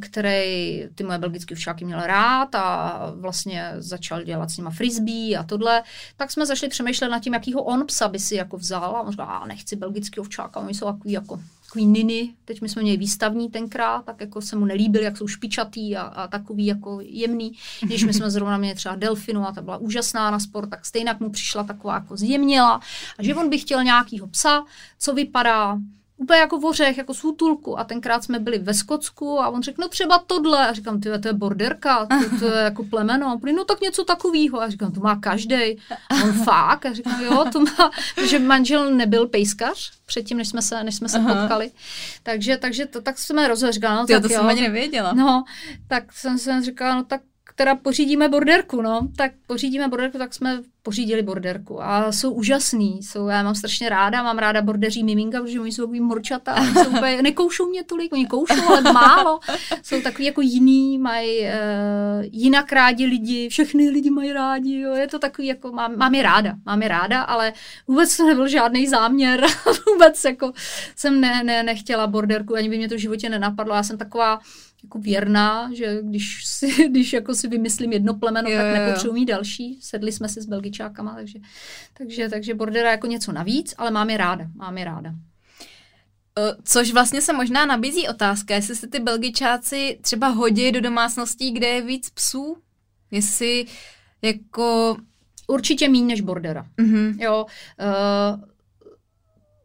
který ty moje belgické ovčáky měl rád a vlastně začal dělat s nima frisbee a tohle, tak jsme zašli přemýšlet nad tím, jakýho on psa by si jako vzal a on říkal, a nechci belgický ovčáka, oni jsou takový jako takový niny, teď my jsme měli výstavní tenkrát, tak jako se mu nelíbil, jak jsou špičatý a, a takový jako jemný. Když my jsme zrovna měli třeba delfinu a ta byla úžasná na sport, tak stejně mu přišla taková jako zjemněla a že on by chtěl nějakýho psa, co vypadá úplně jako vořech, jako z útulku. A tenkrát jsme byli ve Skotsku a on řekl, no třeba tohle. A říkám, ty to je borderka, to, to je jako plemeno. A on no tak něco takového. A říkám, to má každý. A on fakt. A říkám, jo, to má, protože manžel nebyl pejskař předtím, než jsme se, než jsme se potkali. Takže, takže to, tak jsme rozhodli. Říkala, no, Ty, tak to jo. jsem ani nevěděla. No, tak jsem se říkala, no tak teda pořídíme borderku, no, tak pořídíme borderku, tak jsme pořídili borderku. A jsou úžasný, jsou, já mám strašně ráda, mám ráda bordeří miminka, protože oni jsou takový morčata, jsou úplně, nekoušou mě tolik, oni koušou, ale málo, jsou takový jako jiný, mají uh, jinak rádi lidi, všechny lidi mají rádi, jo, je to takový jako, mám, mám je ráda, mám je ráda, ale vůbec to nebyl žádný záměr, vůbec jako jsem ne, ne, nechtěla borderku, ani by mě to v životě nenapadlo, já jsem taková, jako věrná, že když si, když jako si vymyslím jedno plemeno, jo, tak nepotřebuji mít další. Sedli jsme si s belgičákama, takže, takže, takže bordera jako něco navíc, ale mám je ráda, mám je ráda. Což vlastně se možná nabízí otázka, jestli se ty belgičáci třeba hodí do domácností, kde je víc psů, jestli jako... Určitě méně než bordera. Mm-hmm. Jo, uh,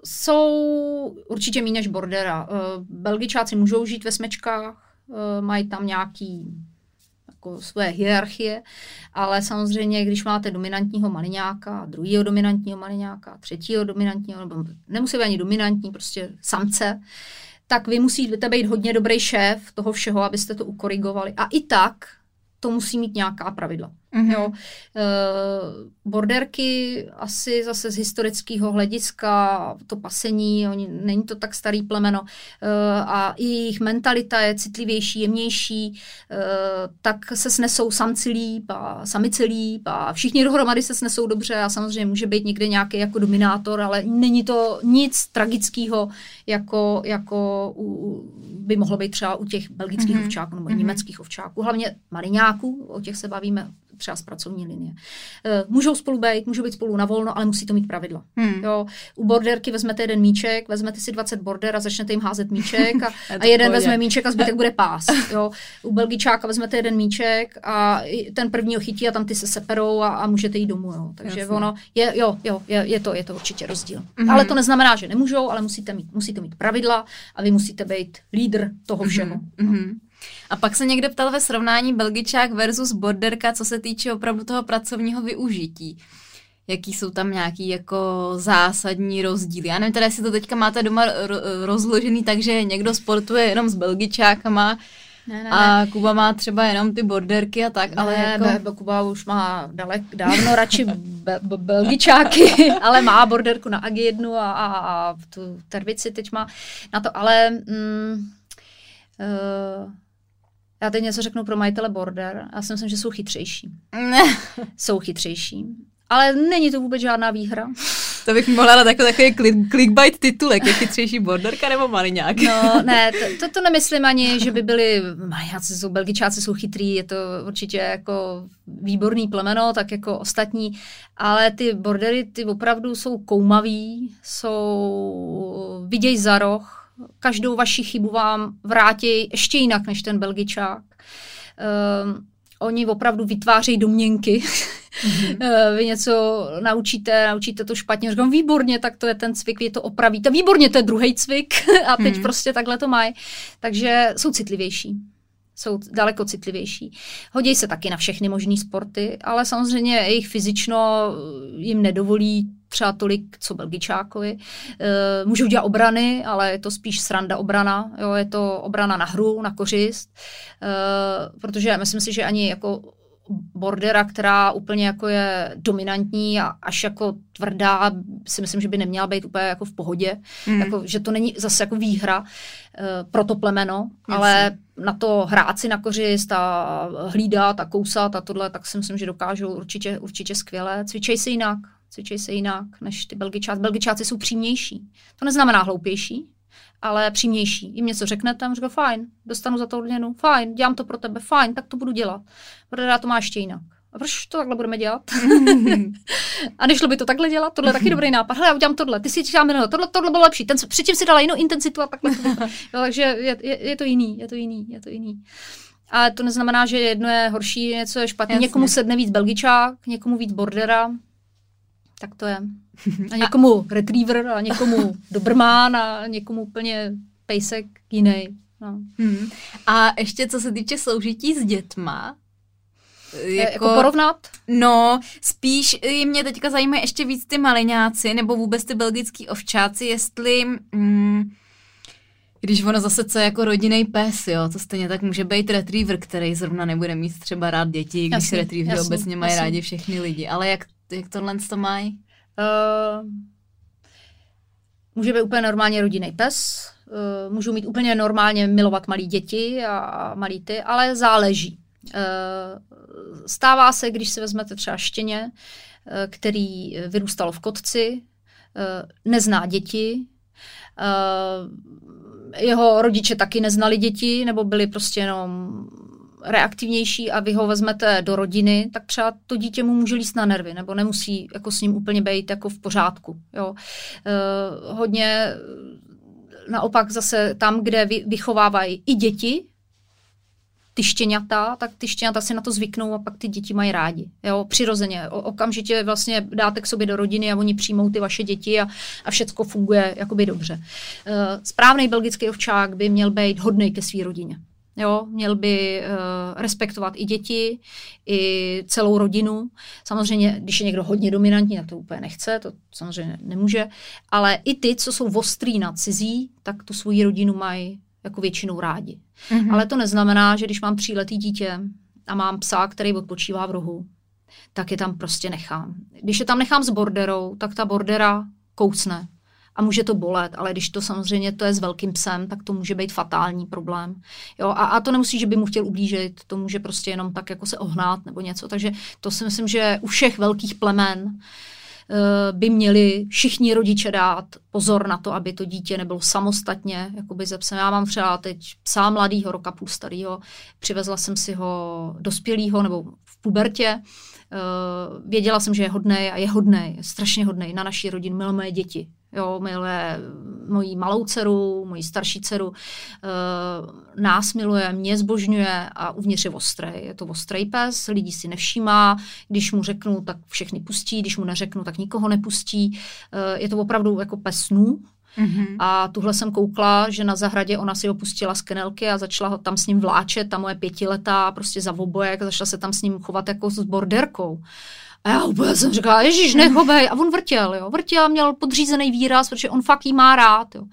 jsou určitě méně než bordera. Uh, belgičáci můžou žít ve smečkách, mají tam nějaký jako své hierarchie, ale samozřejmě, když máte dominantního maliňáka, druhého dominantního maliňáka, třetího dominantního, nebo nemusí být ani dominantní, prostě samce, tak vy musíte být hodně dobrý šéf toho všeho, abyste to ukorigovali. A i tak to musí mít nějaká pravidla. Mm-hmm. Jo. E, borderky asi zase z historického hlediska, to pasení, oni, není to tak starý plemeno e, a i jejich mentalita je citlivější, jemnější, e, tak se snesou samci líp a samice líp a všichni dohromady se snesou dobře a samozřejmě může být někde nějaký jako dominátor, ale není to nic tragického, jako, jako u, by mohlo být třeba u těch belgických mm-hmm. ovčáků nebo mm-hmm. německých ovčáků, hlavně mariňáků, o těch se bavíme třeba z pracovní linie. Eh, můžou spolu být, můžou být spolu na volno, ale musí to mít pravidla. Hmm. Jo, u borderky vezmete jeden míček, vezmete si 20 border a začnete jim házet míček a, a jeden vezme míček a zbytek bude pás. Jo. U belgičáka vezmete jeden míček a ten první ho chytí a tam ty se seperou a, a můžete jít domů. Jo. Takže Jasně. ono, je, jo, jo, je, je, to, je to určitě rozdíl. Mm-hmm. Ale to neznamená, že nemůžou, ale musíte mít, musíte mít pravidla a vy musíte být lídr toho všeho. Mm-hmm. No. A pak se někdo ptal ve srovnání Belgičák versus Borderka, co se týče opravdu toho pracovního využití. Jaký jsou tam nějaký jako zásadní rozdíly. Já nevím, teda jestli to teďka máte doma rozložený, takže někdo sportuje jenom s Belgičákama, ne, ne, a ne. Kuba má třeba jenom ty borderky a tak, ne, ale jako... Ne, Kuba už má dalek, dávno radši be, be, belgičáky, ale má borderku na Agi jednu a, a, a tu tervici teď má na to, ale mm, uh, já teď něco řeknu pro majitele border. Já si myslím, že jsou chytřejší. jsou chytřejší. Ale není to vůbec žádná výhra. To bych mohla dát jako takový clickbait titulek, je chytřejší borderka nebo maliňák. No, ne, to, to, to nemyslím ani, že by byli, maliňáci jsou, belgičáci jsou chytrý, je to určitě jako výborný plemeno, tak jako ostatní, ale ty bordery, ty opravdu jsou koumaví, jsou, viděj za roh, každou vaši chybu vám vrátí ještě jinak než ten belgičák. Um, oni opravdu vytvářejí domněnky. Mm-hmm. Vy něco naučíte, naučíte to špatně, říkám, výborně, tak to je ten cvik, vy to opravíte, výborně, to je druhý cvik a teď mm-hmm. prostě takhle to mají. Takže jsou citlivější jsou daleko citlivější. Hodí se taky na všechny možné sporty, ale samozřejmě jejich fyzično jim nedovolí třeba tolik, co Belgičákovi. E, můžou dělat obrany, ale je to spíš sranda obrana. Jo, je to obrana na hru, na kořist. E, protože myslím si, že ani jako bordera, která úplně jako je dominantní a až jako tvrdá, si myslím, že by neměla být úplně jako v pohodě. Mm. Jako, že to není zase jako výhra uh, pro to plemeno, Jasně. ale na to hrát si na kořist a hlídat a kousat a tohle, tak si myslím, že dokážou určitě, určitě skvěle. Cvičej se jinak, cvičej se jinak než ty belgičáci. Belgičáci jsou přímější. To neznamená hloupější, ale přímější. Jim něco řeknete, a říká, fajn, dostanu za to odměnu, fajn, dělám to pro tebe, fajn, tak to budu dělat. Protože to má ještě jinak. A proč to takhle budeme dělat? a nešlo by to takhle dělat? Tohle je taky dobrý nápad. Hele, já udělám tohle, ty si říkáme, no, tohle, tohle bylo lepší. Ten, předtím si dala jinou intenzitu a takhle. To jo, takže je, je, je, to jiný, je to jiný, je to jiný. Ale to neznamená, že jedno je horší, něco je špatné. Někomu sedne víc belgičák, někomu víc bordera. Tak to je. A někomu a... retriever, a někomu dobrmán a někomu úplně pejsek jiný. No. Hmm. A ještě co se týče soužití s dětma, jako, jako porovnat? No, spíš mě teďka zajímají ještě víc ty maliňáci, nebo vůbec ty belgický ovčáci, jestli... Mm, když ono zase co jako rodinný pes, jo, to stejně tak může být retriever, který zrovna nebude mít třeba rád děti, když jasný, retrievery obecně mají jasný. rádi všechny lidi. Ale jak, jak tohle to mají? Uh, může být úplně normálně rodinný pes, uh, můžou mít úplně normálně milovat malí děti a malí ty, ale záleží. Uh, stává se, když si vezmete třeba štěně, uh, který vyrůstalo v kotci, uh, nezná děti, jeho rodiče taky neznali děti, nebo byli prostě jenom reaktivnější a vy ho vezmete do rodiny, tak třeba to dítě mu může líst na nervy, nebo nemusí jako s ním úplně být jako v pořádku. Jo. Uh, hodně naopak zase tam, kde vy, vychovávají i děti, ty štěňata, tak ty štěňata si na to zvyknou a pak ty děti mají rádi. Jo, přirozeně. O, okamžitě vlastně dáte k sobě do rodiny a oni přijmou ty vaše děti a, a všecko funguje jakoby dobře. Uh, správný belgický ovčák by měl být hodný ke své rodině. Jo, měl by uh, respektovat i děti, i celou rodinu. Samozřejmě, když je někdo hodně dominantní, tak to úplně nechce, to samozřejmě nemůže. Ale i ty, co jsou ostrý na cizí, tak tu svoji rodinu mají jako většinou rádi. Mm-hmm. Ale to neznamená, že když mám tříletý dítě a mám psa, který odpočívá v rohu, tak je tam prostě nechám. Když je tam nechám s borderou, tak ta bordera kousne a může to bolet, ale když to samozřejmě to je s velkým psem, tak to může být fatální problém. Jo, a, a to nemusí, že by mu chtěl ublížit, to může prostě jenom tak jako se ohnát nebo něco. Takže to si myslím, že u všech velkých plemen uh, by měli všichni rodiče dát pozor na to, aby to dítě nebylo samostatně jakoby ze psem. Já mám třeba teď psa mladýho, roka půl starýho, přivezla jsem si ho dospělýho nebo v pubertě, Uh, věděla jsem, že je hodný a je hodný, je strašně hodný na naší rodinu, milé moje děti. Jo, miluje moji malou dceru, moji starší dceru, uh, nás miluje, mě zbožňuje a uvnitř je ostrý. Je to ostrý pes, lidí si nevšímá, když mu řeknu, tak všechny pustí, když mu neřeknu, tak nikoho nepustí. Uh, je to opravdu jako pes snů, Mm-hmm. A tuhle jsem koukla, že na zahradě ona si opustila z kenelky a začala ho tam s ním vláčet, ta moje pětiletá prostě za obojek, začala se tam s ním chovat jako s borderkou. A já úplně jsem říkala, ježíš, nechovej. A on vrtěl, jo. Vrtěl, měl podřízený výraz, protože on fakt jí má rád, jo.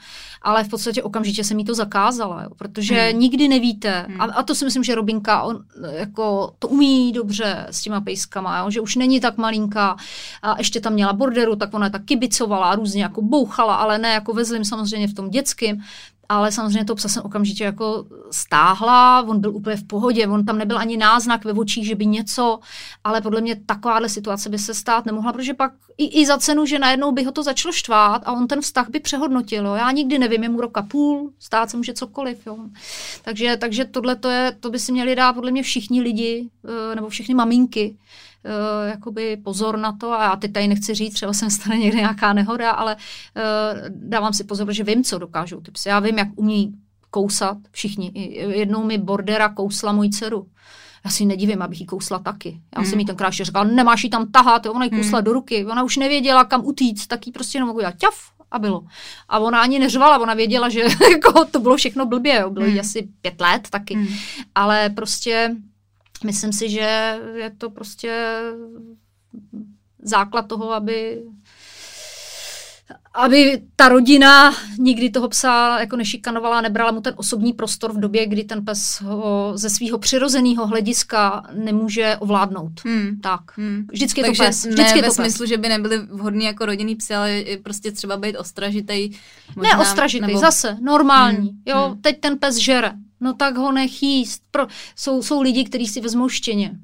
Ale v podstatě okamžitě jsem jí to zakázala, jo. Protože hmm. nikdy nevíte. Hmm. A, a, to si myslím, že Robinka, on jako to umí dobře s těma pejskama, jo. Že už není tak malinká. A ještě tam měla borderu, tak ona tak kibicovala, různě jako bouchala, ale ne jako ve zlým samozřejmě v tom dětském ale samozřejmě to psa jsem okamžitě jako stáhla, on byl úplně v pohodě, on tam nebyl ani náznak ve očích, že by něco, ale podle mě takováhle situace by se stát nemohla, protože pak i, i za cenu, že najednou by ho to začalo štvát a on ten vztah by přehodnotil. Jo. Já nikdy nevím, je mu roka půl, stát se může cokoliv. Jo. Takže, takže tohle to, je, to by si měli dát podle mě všichni lidi, eh, nebo všechny maminky, uh, jakoby pozor na to a já teď tady nechci říct, třeba jsem stane někde nějaká nehoda, ale uh, dávám si pozor, že vím, co dokážou ty psy. Já vím, jak umí kousat všichni. Jednou mi bordera kousla moji dceru. Já si nedivím, abych jí kousla taky. Já hmm. jsem jí tenkrát ještě říkala, nemáš jí tam tahat, ona jí kousla hmm. do ruky, ona už nevěděla, kam utíct, tak jí prostě jenom mohu dělat ťaf a bylo. A ona ani neřvala, ona věděla, že jako, to bylo všechno blbě, jo. bylo jí hmm. asi pět let taky. Hmm. Ale prostě myslím si, že je to prostě základ toho, aby aby ta rodina nikdy toho psa jako nešikanovala, nebrala mu ten osobní prostor v době, kdy ten pes ho ze svého přirozeného hlediska nemůže ovládnout. Hmm. Tak. Hmm. Vždycky je Takže to pes. Vždycky ne je to ve smyslu, že by nebyli vhodní jako rodinný psy, ale prostě třeba být ostražitej. Možná, ne ostražitej, nebo... zase normální. Hmm. Jo, hmm. teď ten pes žere. No tak ho nech jíst. Pro... Jsou, jsou lidi, kteří si vezmou štěně.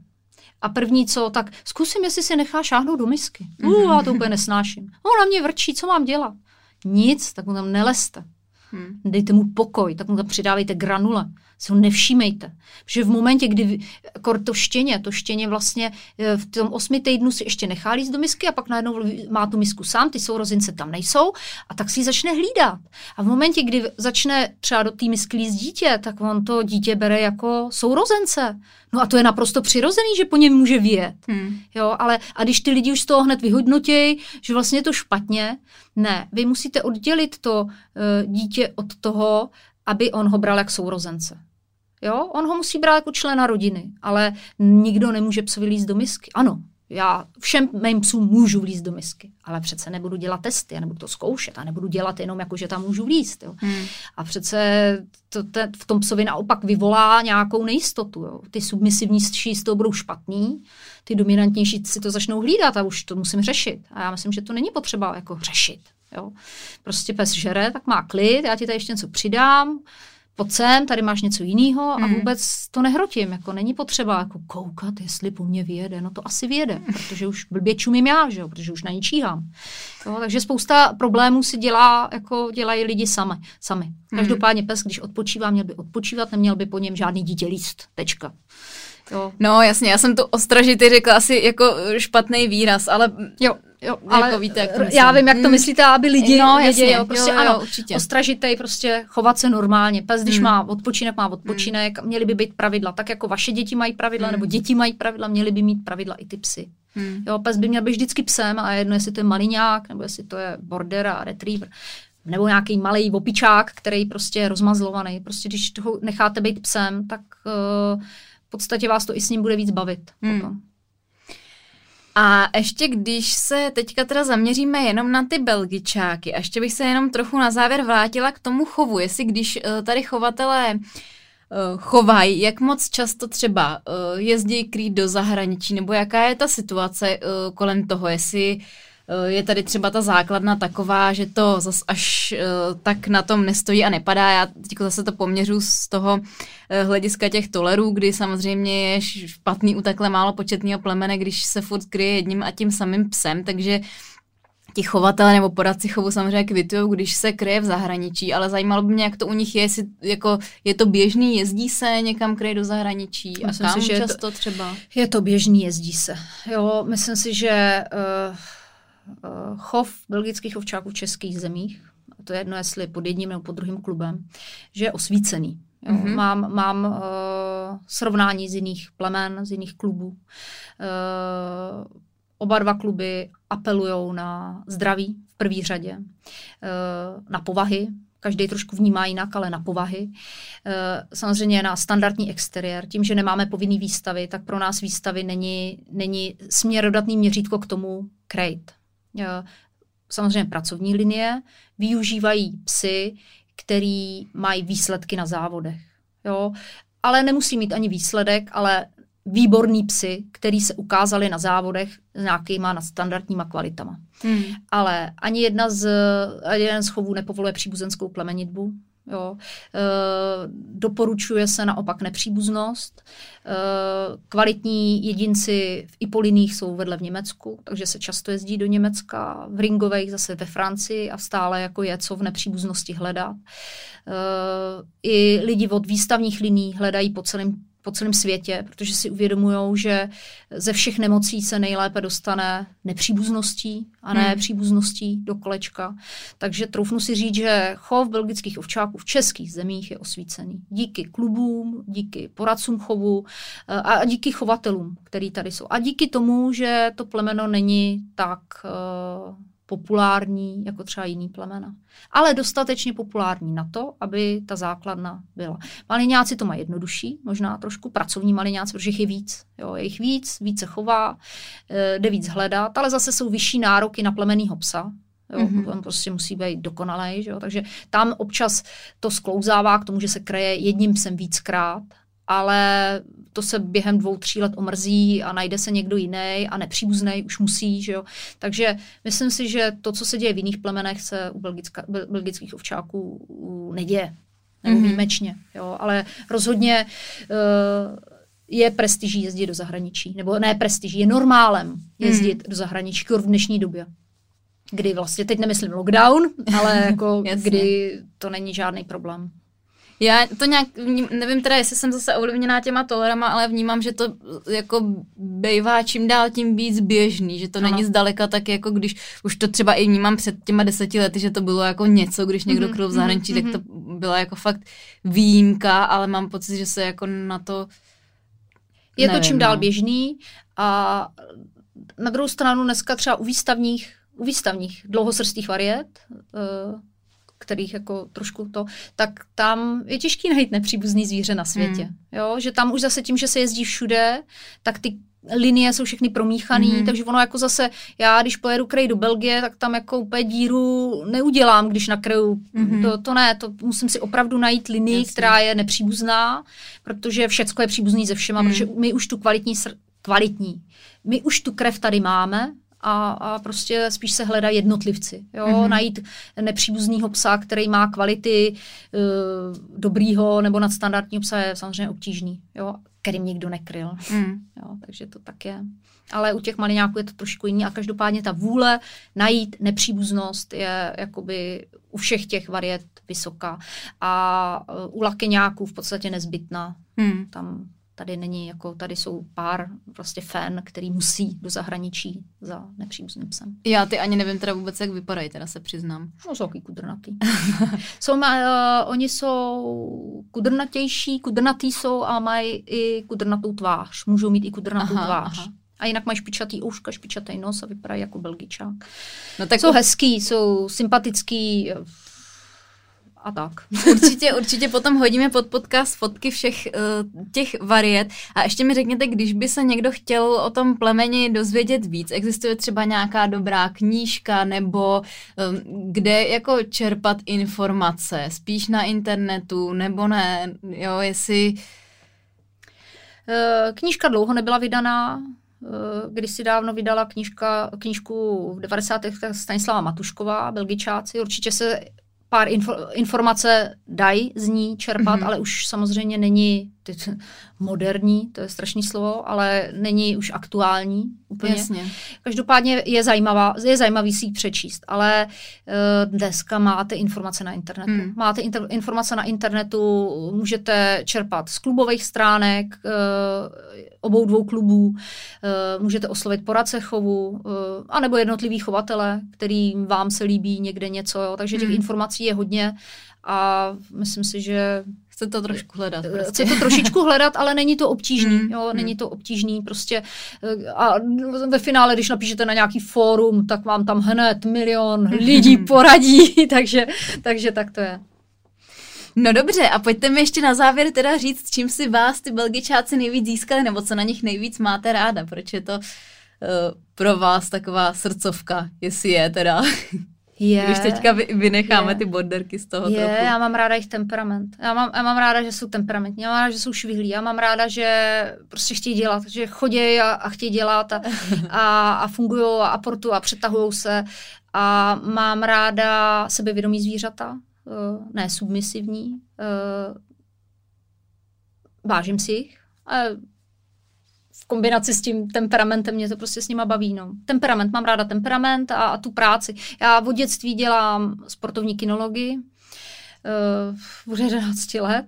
A první co, tak zkusím, jestli si nechá šáhnout do misky. Uh, já to úplně nesnáším. On na mě vrčí, co mám dělat? Nic, tak mu tam neleste. Hmm. Dejte mu pokoj, tak mu tam přidávejte granule. Si ho nevšímejte. Protože v momentě, kdy to štěně, to štěně vlastně e, v tom osmi týdnu si ještě nechá líst do misky a pak najednou má tu misku sám, ty sourozince tam nejsou a tak si ji začne hlídat. A v momentě, kdy začne třeba do té misky líst dítě, tak on to dítě bere jako sourozence. No a to je naprosto přirozený, že po něm může vyjet. Hmm. Jo, ale a když ty lidi už z toho hned vyhodnotějí, že vlastně je to špatně, ne, vy musíte oddělit to uh, dítě od toho, aby on ho bral jak sourozence. Jo, on ho musí brát jako člena rodiny, ale nikdo nemůže psovi líst do misky. Ano, já všem mým psům můžu vlízt do misky, ale přece nebudu dělat testy, já nebudu to zkoušet a nebudu dělat jenom jako, že tam můžu vlízt. Jo. Hmm. A přece to, to, v tom psovi naopak vyvolá nějakou nejistotu. Jo. Ty submisivní z toho budou špatný, ty dominantnější si to začnou hlídat a už to musím řešit. A já myslím, že to není potřeba jako řešit. Jo. Prostě pes žere, tak má klid, já ti tady ještě něco přidám, pojď sem, tady máš něco jiného a hmm. vůbec to nehrotím. Jako není potřeba jako koukat, jestli po mně vyjede. No to asi vyjede, protože už blbě čumím já, že jo, protože už na ní číhám. Jo, takže spousta problémů si dělá, jako dělají lidi sami. sami. Hmm. Každopádně pes, když odpočívá, měl by odpočívat, neměl by po něm žádný dítě líst. Tečka. Jo. No jasně, já jsem tu ostražitý řekla asi jako špatný výraz, ale jo. Jo, ale jako víte, jak to já vím, jak to hmm. myslíte, aby lidi no, věděli, jo, prostě jo, jo, ano, určitě. ostražitej, prostě chovat se normálně. Pes, když hmm. má odpočinek, má odpočinek, hmm. měly by být pravidla, tak jako vaše děti mají pravidla, hmm. nebo děti mají pravidla, měly by mít pravidla i ty psy. Hmm. Jo, pes by měl být vždycky psem a jedno, jestli to je maliňák, nebo jestli to je border a retriever, nebo nějaký malý opičák, který prostě je rozmazlovaný. Prostě když toho necháte být psem, tak uh, v podstatě vás to i s ním bude víc bavit. Hmm. Potom. A ještě když se teďka teda zaměříme jenom na ty belgičáky, a ještě bych se jenom trochu na závěr vrátila k tomu chovu, jestli když uh, tady chovatelé uh, chovají, jak moc často třeba uh, jezdí krýt do zahraničí, nebo jaká je ta situace kolem toho, jestli Eh, je tady třeba ta základna taková, že to zas až eh, tak na tom nestojí a nepadá. Já teď zase to poměřu z toho eh, hlediska těch tolerů, kdy samozřejmě je špatný u takhle málo početného plemene, když se furt kryje jedním a tím samým psem, takže ti chovatelé nebo poradci chovu samozřejmě kvitují, když se kryje v zahraničí, ale zajímalo by mě, jak to u nich je, jestli jako je to běžný, jezdí se někam kryje do zahraničí a myslím kam si, že často je to, třeba? Je to běžný, jezdí se. Jo, myslím si, že uh Eh, chov belgických ovčáků v českých zemích, a to je jedno, jestli pod jedním nebo pod druhým klubem, že je osvícený. Jo. Mm-hmm. Mám, mám uh, srovnání z jiných plemen, z jiných klubů. Uh, oba dva kluby apelují na zdraví v první řadě, uh, na povahy, každý trošku vnímá jinak, ale na povahy. Samozřejmě na standardní exteriér. Tím, že nemáme povinný výstavy, tak pro nás výstavy není, není směrodatný měřítko k tomu krejt. Eh, samozřejmě pracovní linie, využívají psy, který mají výsledky na závodech. Jo? Ale nemusí mít ani výsledek, ale výborný psy, který se ukázali na závodech s nějakýma nadstandardníma kvalitama. Hmm. Ale ani jedna z, jeden z chovů nepovoluje příbuzenskou plemenitbu. Jo. E, doporučuje se naopak nepříbuznost. E, kvalitní jedinci v Ipoliných jsou vedle v Německu, takže se často jezdí do Německa, v Ringových zase ve Francii a stále jako je co v nepříbuznosti hledat. E, I lidi od výstavních liní hledají po celém po celém světě, protože si uvědomují, že ze všech nemocí se nejlépe dostane nepříbuzností a ne hmm. příbuzností do kolečka. Takže troufnu si říct, že chov belgických ovčáků v českých zemích je osvícený. Díky klubům, díky poradcům chovu eh, a díky chovatelům, který tady jsou. A díky tomu, že to plemeno není tak uh, populární jako třeba jiný plemena. Ale dostatečně populární na to, aby ta základna byla. Maliňáci to mají jednodušší, možná trošku pracovní maliňáci, protože jich je víc. Jo, je jich víc, více chová, eh, jde víc hledat, ale zase jsou vyšší nároky na plemenýho psa, Jo, mm-hmm. On prostě musí být dokonalý, že jo? takže tam občas to sklouzává k tomu, že se kreje jedním psem víckrát, ale to se během dvou, tří let omrzí a najde se někdo jiný a nepříbuzný už musí, že jo. Takže myslím si, že to, co se děje v jiných plemenech, se u belgická, belgických ovčáků neděje. Nebo mm-hmm. výjimečně, jo. Ale rozhodně uh, je prestiží jezdit do zahraničí. Nebo ne prestiží, je normálem jezdit mm. do zahraničí v dnešní době kdy vlastně, teď nemyslím lockdown, ale jako kdy to není žádný problém. Já to nějak, nevím teda, jestli jsem zase ovlivněná těma tolerama, ale vnímám, že to jako bývá čím dál tím víc běžný, že to ano. není zdaleka tak jako když, už to třeba i vnímám před těma deseti lety, že to bylo jako něco, když někdo mm-hmm, kryl v zahraničí, mm-hmm. tak to mhm. byla jako fakt výjimka, ale mám pocit, že se jako na to Je nevím, to čím dál no. běžný a na druhou stranu dneska třeba u výstavních u výstavních dlouhosrstých variet, uh, kterých jako trošku to, tak tam je těžký najít nepříbuzný zvíře na světě. Hmm. Jo? Že tam už zase tím, že se jezdí všude, tak ty linie jsou všechny promíchané, mm-hmm. takže ono jako zase, já když pojedu krej do Belgie, tak tam jako úplně díru neudělám, když nakryju. Mm-hmm. To, to ne, to musím si opravdu najít linii, Jasně. která je nepříbuzná, protože všecko je příbuzný ze všema, mm. protože my už tu kvalitní, kvalitní, my už tu krev tady máme, a, a prostě spíš se hledají jednotlivci. Jo? Mm-hmm. Najít nepříbuzného psa, který má kvality uh, dobrýho nebo nadstandardního psa je samozřejmě obtížný, jo? kterým nikdo nekryl. Mm. Jo? Takže to tak je. Ale u těch maliňáků je to trošku jiný a každopádně ta vůle najít nepříbuznost je jakoby u všech těch variet vysoká. A uh, u lakeňáků v podstatě nezbytná. Mm. Tam Tady není jako, tady jsou pár prostě fan, který musí do zahraničí za nepříbuzným psem. Já ty ani nevím teda vůbec, jak vypadají, teda se přiznám. No, jsou takový kudrnatý. jsou, uh, oni jsou kudrnatější, kudrnatý jsou a mají i kudrnatou tvář. Můžou mít i kudrnatou aha, tvář. Aha. A jinak mají špičatý ouška, špičatý nos a vypadají jako belgičák. No tak jsou hezký, jsou sympatický, a tak. Určitě, určitě potom hodíme pod podcast fotky všech uh, těch variet. A ještě mi řekněte, když by se někdo chtěl o tom plemeni dozvědět víc, existuje třeba nějaká dobrá knížka nebo um, kde jako čerpat informace? Spíš na internetu nebo ne? Jo, jestli... Uh, knížka dlouho nebyla vydaná, když si dávno vydala knížka, knížku v 90. Stanislava Matušková, Belgičáci. Určitě se pár info, informace dají z ní čerpat, mm-hmm. ale už samozřejmě není teď moderní, to je strašný slovo, ale není už aktuální úplně. Jasně. Každopádně je, zajímavá, je zajímavý si ji přečíst, ale uh, dneska máte informace na internetu. Hmm. Máte inter, informace na internetu, můžete čerpat z klubových stránek uh, obou dvou klubů, uh, můžete oslovit poradce chovu, uh, anebo jednotlivý chovatele, kterým vám se líbí někde něco, jo. takže těch hmm. informací je hodně a myslím si, že Chce to trošku hledat. Eh, prostě. Chce to trošičku hledat, ale není to obtížný. Mm, jo, není to obtížný prostě. Eh, a ve finále, když napíšete na nějaký fórum, tak vám tam hned milion lidí poradí, takže, takže tak to je. No dobře, a pojďte mi ještě na závěr teda říct, čím si vás ty belgičáci nejvíc získali, nebo co na nich nejvíc máte ráda, proč je to uh, pro vás taková srdcovka, jestli je teda. Je, Když teďka vynecháme je, ty borderky z toho je, trochu. já mám ráda jejich temperament. Já mám, já mám ráda, že jsou temperamentní, já mám ráda, že jsou švihlí, já mám ráda, že prostě chtějí dělat, že chodí a, a chtějí dělat a, a, a fungují a aportují a přetahují se a mám ráda sebevědomí zvířata, ne submisivní. Vážím si jich. V kombinaci s tím temperamentem mě to prostě s nima baví. No. Temperament, mám ráda temperament a, a tu práci. Já od dětství dělám sportovní kinologii, uh, bude 11 let.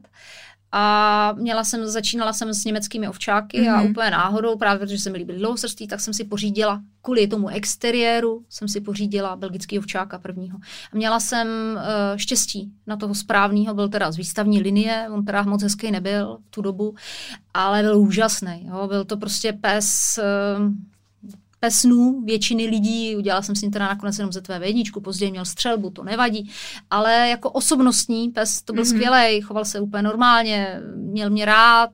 A měla jsem, začínala jsem s německými ovčáky mm-hmm. a mhm. úplně náhodou, právě protože se mi líbily dlouhosrství, tak jsem si pořídila, kvůli tomu exteriéru, jsem si pořídila belgický ovčáka prvního. A měla jsem uh, štěstí na toho správného, byl teda z výstavní linie, on teda moc hezký nebyl v tu dobu, ale byl úžasný. Jo? Byl to prostě pes, uh, pesnů většiny lidí, udělala jsem si teda nakonec jenom ze tvé jedničku, později měl střelbu, to nevadí, ale jako osobnostní pes to byl mm-hmm. skvělý, choval se úplně normálně, měl mě rád,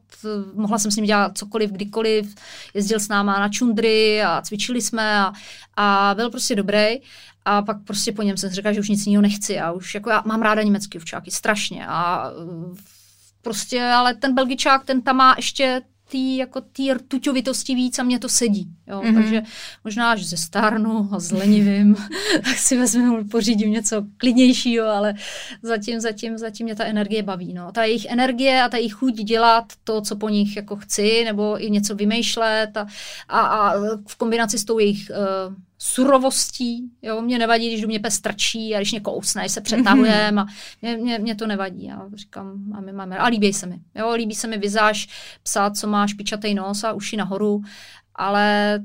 mohla jsem s ním dělat cokoliv, kdykoliv, jezdil s náma na čundry a cvičili jsme a, a byl prostě dobrý. A pak prostě po něm jsem řekla, že už nic jiného nechci a už jako já mám ráda německý ovčáky, strašně. A prostě, ale ten belgičák, ten tam má ještě tý, jako tý rtuťovitosti víc a mě to sedí. Jo? Mm-hmm. Takže možná, že ze stárnu a zlenivým, tak si vezmu, pořídím něco klidnějšího, ale zatím, zatím, zatím mě ta energie baví. No. Ta jejich energie a ta jejich chuť dělat to, co po nich jako chci, nebo i něco vymýšlet a, a, a v kombinaci s tou jejich uh, surovostí. Jo, mě nevadí, když do mě pes trčí a když mě kousne, se přetahujeme a mě, mě, mě, to nevadí. Já říkám, a my máme, a líbí se mi. Jo, líbí se mi vizáž psa, co má špičatý nos a uši nahoru, ale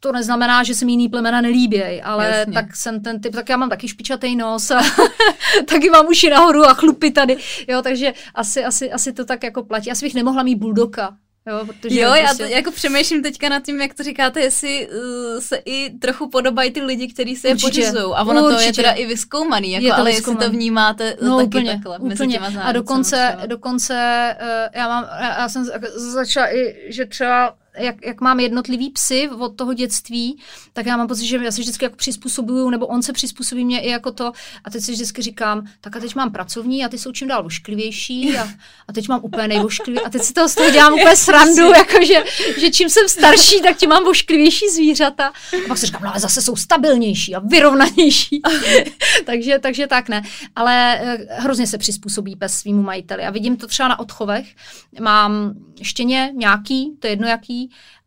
to neznamená, že se mi jiný plemena nelíbějí, ale Jasně. tak jsem ten typ, tak já mám taky špičatý nos a taky mám uši nahoru a chlupy tady, jo, takže asi, asi, asi to tak jako platí. Asi bych nemohla mít buldoka, Jo, protože jo já to, jako přemýšlím teďka nad tím, jak to říkáte, jestli uh, se i trochu podobají ty lidi, kteří se je pořizují. A ono Určitě. to je teda i vyskoumaný, jako, je to ale vyskoumaný. jestli to vnímáte no, taky úplně, takhle úplně. mezi těma A dokonce, dokonce uh, já, mám, já, já jsem začala i, že třeba jak, jak mám jednotlivý psy od toho dětství, tak já mám pocit, že já se vždycky jako přizpůsobuju, nebo on se přizpůsobí mě i jako to. A teď si vždycky říkám, tak a teď mám pracovní a ty jsou čím dál vošklivější a, a teď mám úplně nejvošklivý. A teď si toho z toho dělám úplně srandu, jakože, že čím jsem starší, tak tím mám vošklivější zvířata. A pak si říkám, no ale zase jsou stabilnější a vyrovnanější. takže, takže tak ne. Ale eh, hrozně se přizpůsobí pes svýmu majiteli. A vidím to třeba na odchovech. Mám štěně nějaký, to je jedno jaký,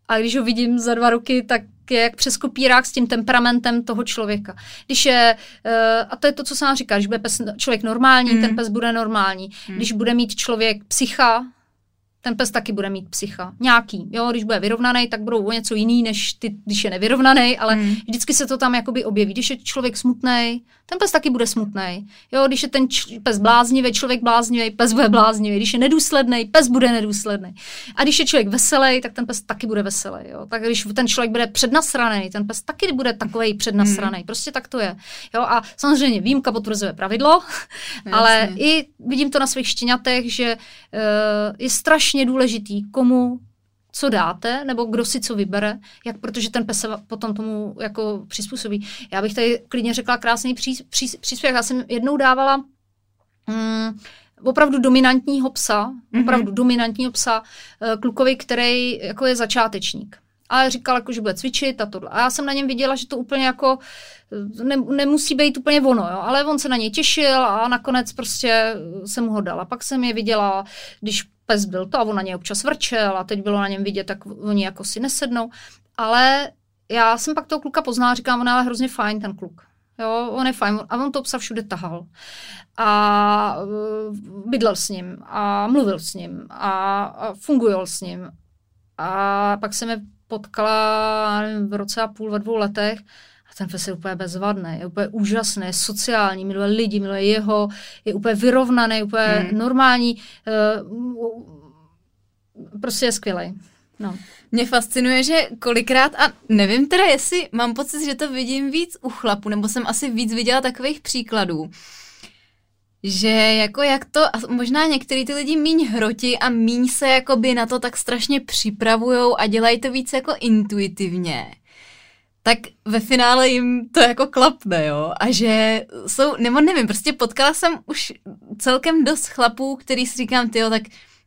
a když ho vidím za dva roky, tak je jak přes kopírák s tím temperamentem toho člověka. Když je, eh, a to je to, co jsem říká, když bude pes, člověk normální, mm. ten pes bude normální. Mm. Když bude mít člověk psycha, ten pes taky bude mít psycha. Nějaký. Jo, když bude vyrovnaný, tak budou o něco jiný, než ty, když je nevyrovnaný, ale hmm. vždycky se to tam jakoby objeví. Když je člověk smutný, ten pes taky bude smutný. Jo, když je ten č- pes bláznivý, člověk bláznivý, pes bude bláznivý. Když je nedůsledný, pes bude nedůsledný. A když je člověk veselý, tak ten pes taky bude veselý. Jo. Tak když ten člověk bude přednasraný, ten pes taky bude takový přednasraný. Hmm. Prostě tak to je. Jo, a samozřejmě výjimka potvrzuje pravidlo, ale i vidím to na svých štěňatech, že uh, je strašně důležitý, komu co dáte, nebo kdo si co vybere, jak, protože ten pes se potom tomu jako přizpůsobí. Já bych tady klidně řekla krásný pří, pří, příspěvek. Já jsem jednou dávala mm, opravdu dominantního psa, mm-hmm. opravdu dominantního psa eh, klukovi, který jako je začátečník. A říkal, jako, že bude cvičit a tohle. A já jsem na něm viděla, že to úplně jako ne, nemusí být úplně ono, jo? ale on se na něj těšil a nakonec prostě jsem mu ho dala. Pak jsem je viděla, když pes byl to a on na něj občas vrčel a teď bylo na něm vidět, tak oni jako si nesednou. Ale já jsem pak toho kluka poznala, říkám, on je ale hrozně fajn ten kluk. Jo, on je fajn. A on to psa všude tahal. A uh, bydlel s ním a mluvil s ním a, a fungujoval s ním. A pak jsem je potkala nevím, v roce a půl, ve dvou letech ten pes je úplně bezvadný, je úplně úžasný, je sociální, miluje lidi, miluje jeho, je úplně vyrovnaný, úplně hmm. normální, uh, prostě je skvělý. No. Mě fascinuje, že kolikrát, a nevím teda, jestli mám pocit, že to vidím víc u chlapu, nebo jsem asi víc viděla takových příkladů, že jako jak to, a možná některý ty lidi míň hroti a míň se jakoby na to tak strašně připravujou a dělají to víc jako intuitivně tak ve finále jim to jako klapne, jo. A že jsou, nebo nevím, prostě potkala jsem už celkem dost chlapů, který si říkám, tyjo, tak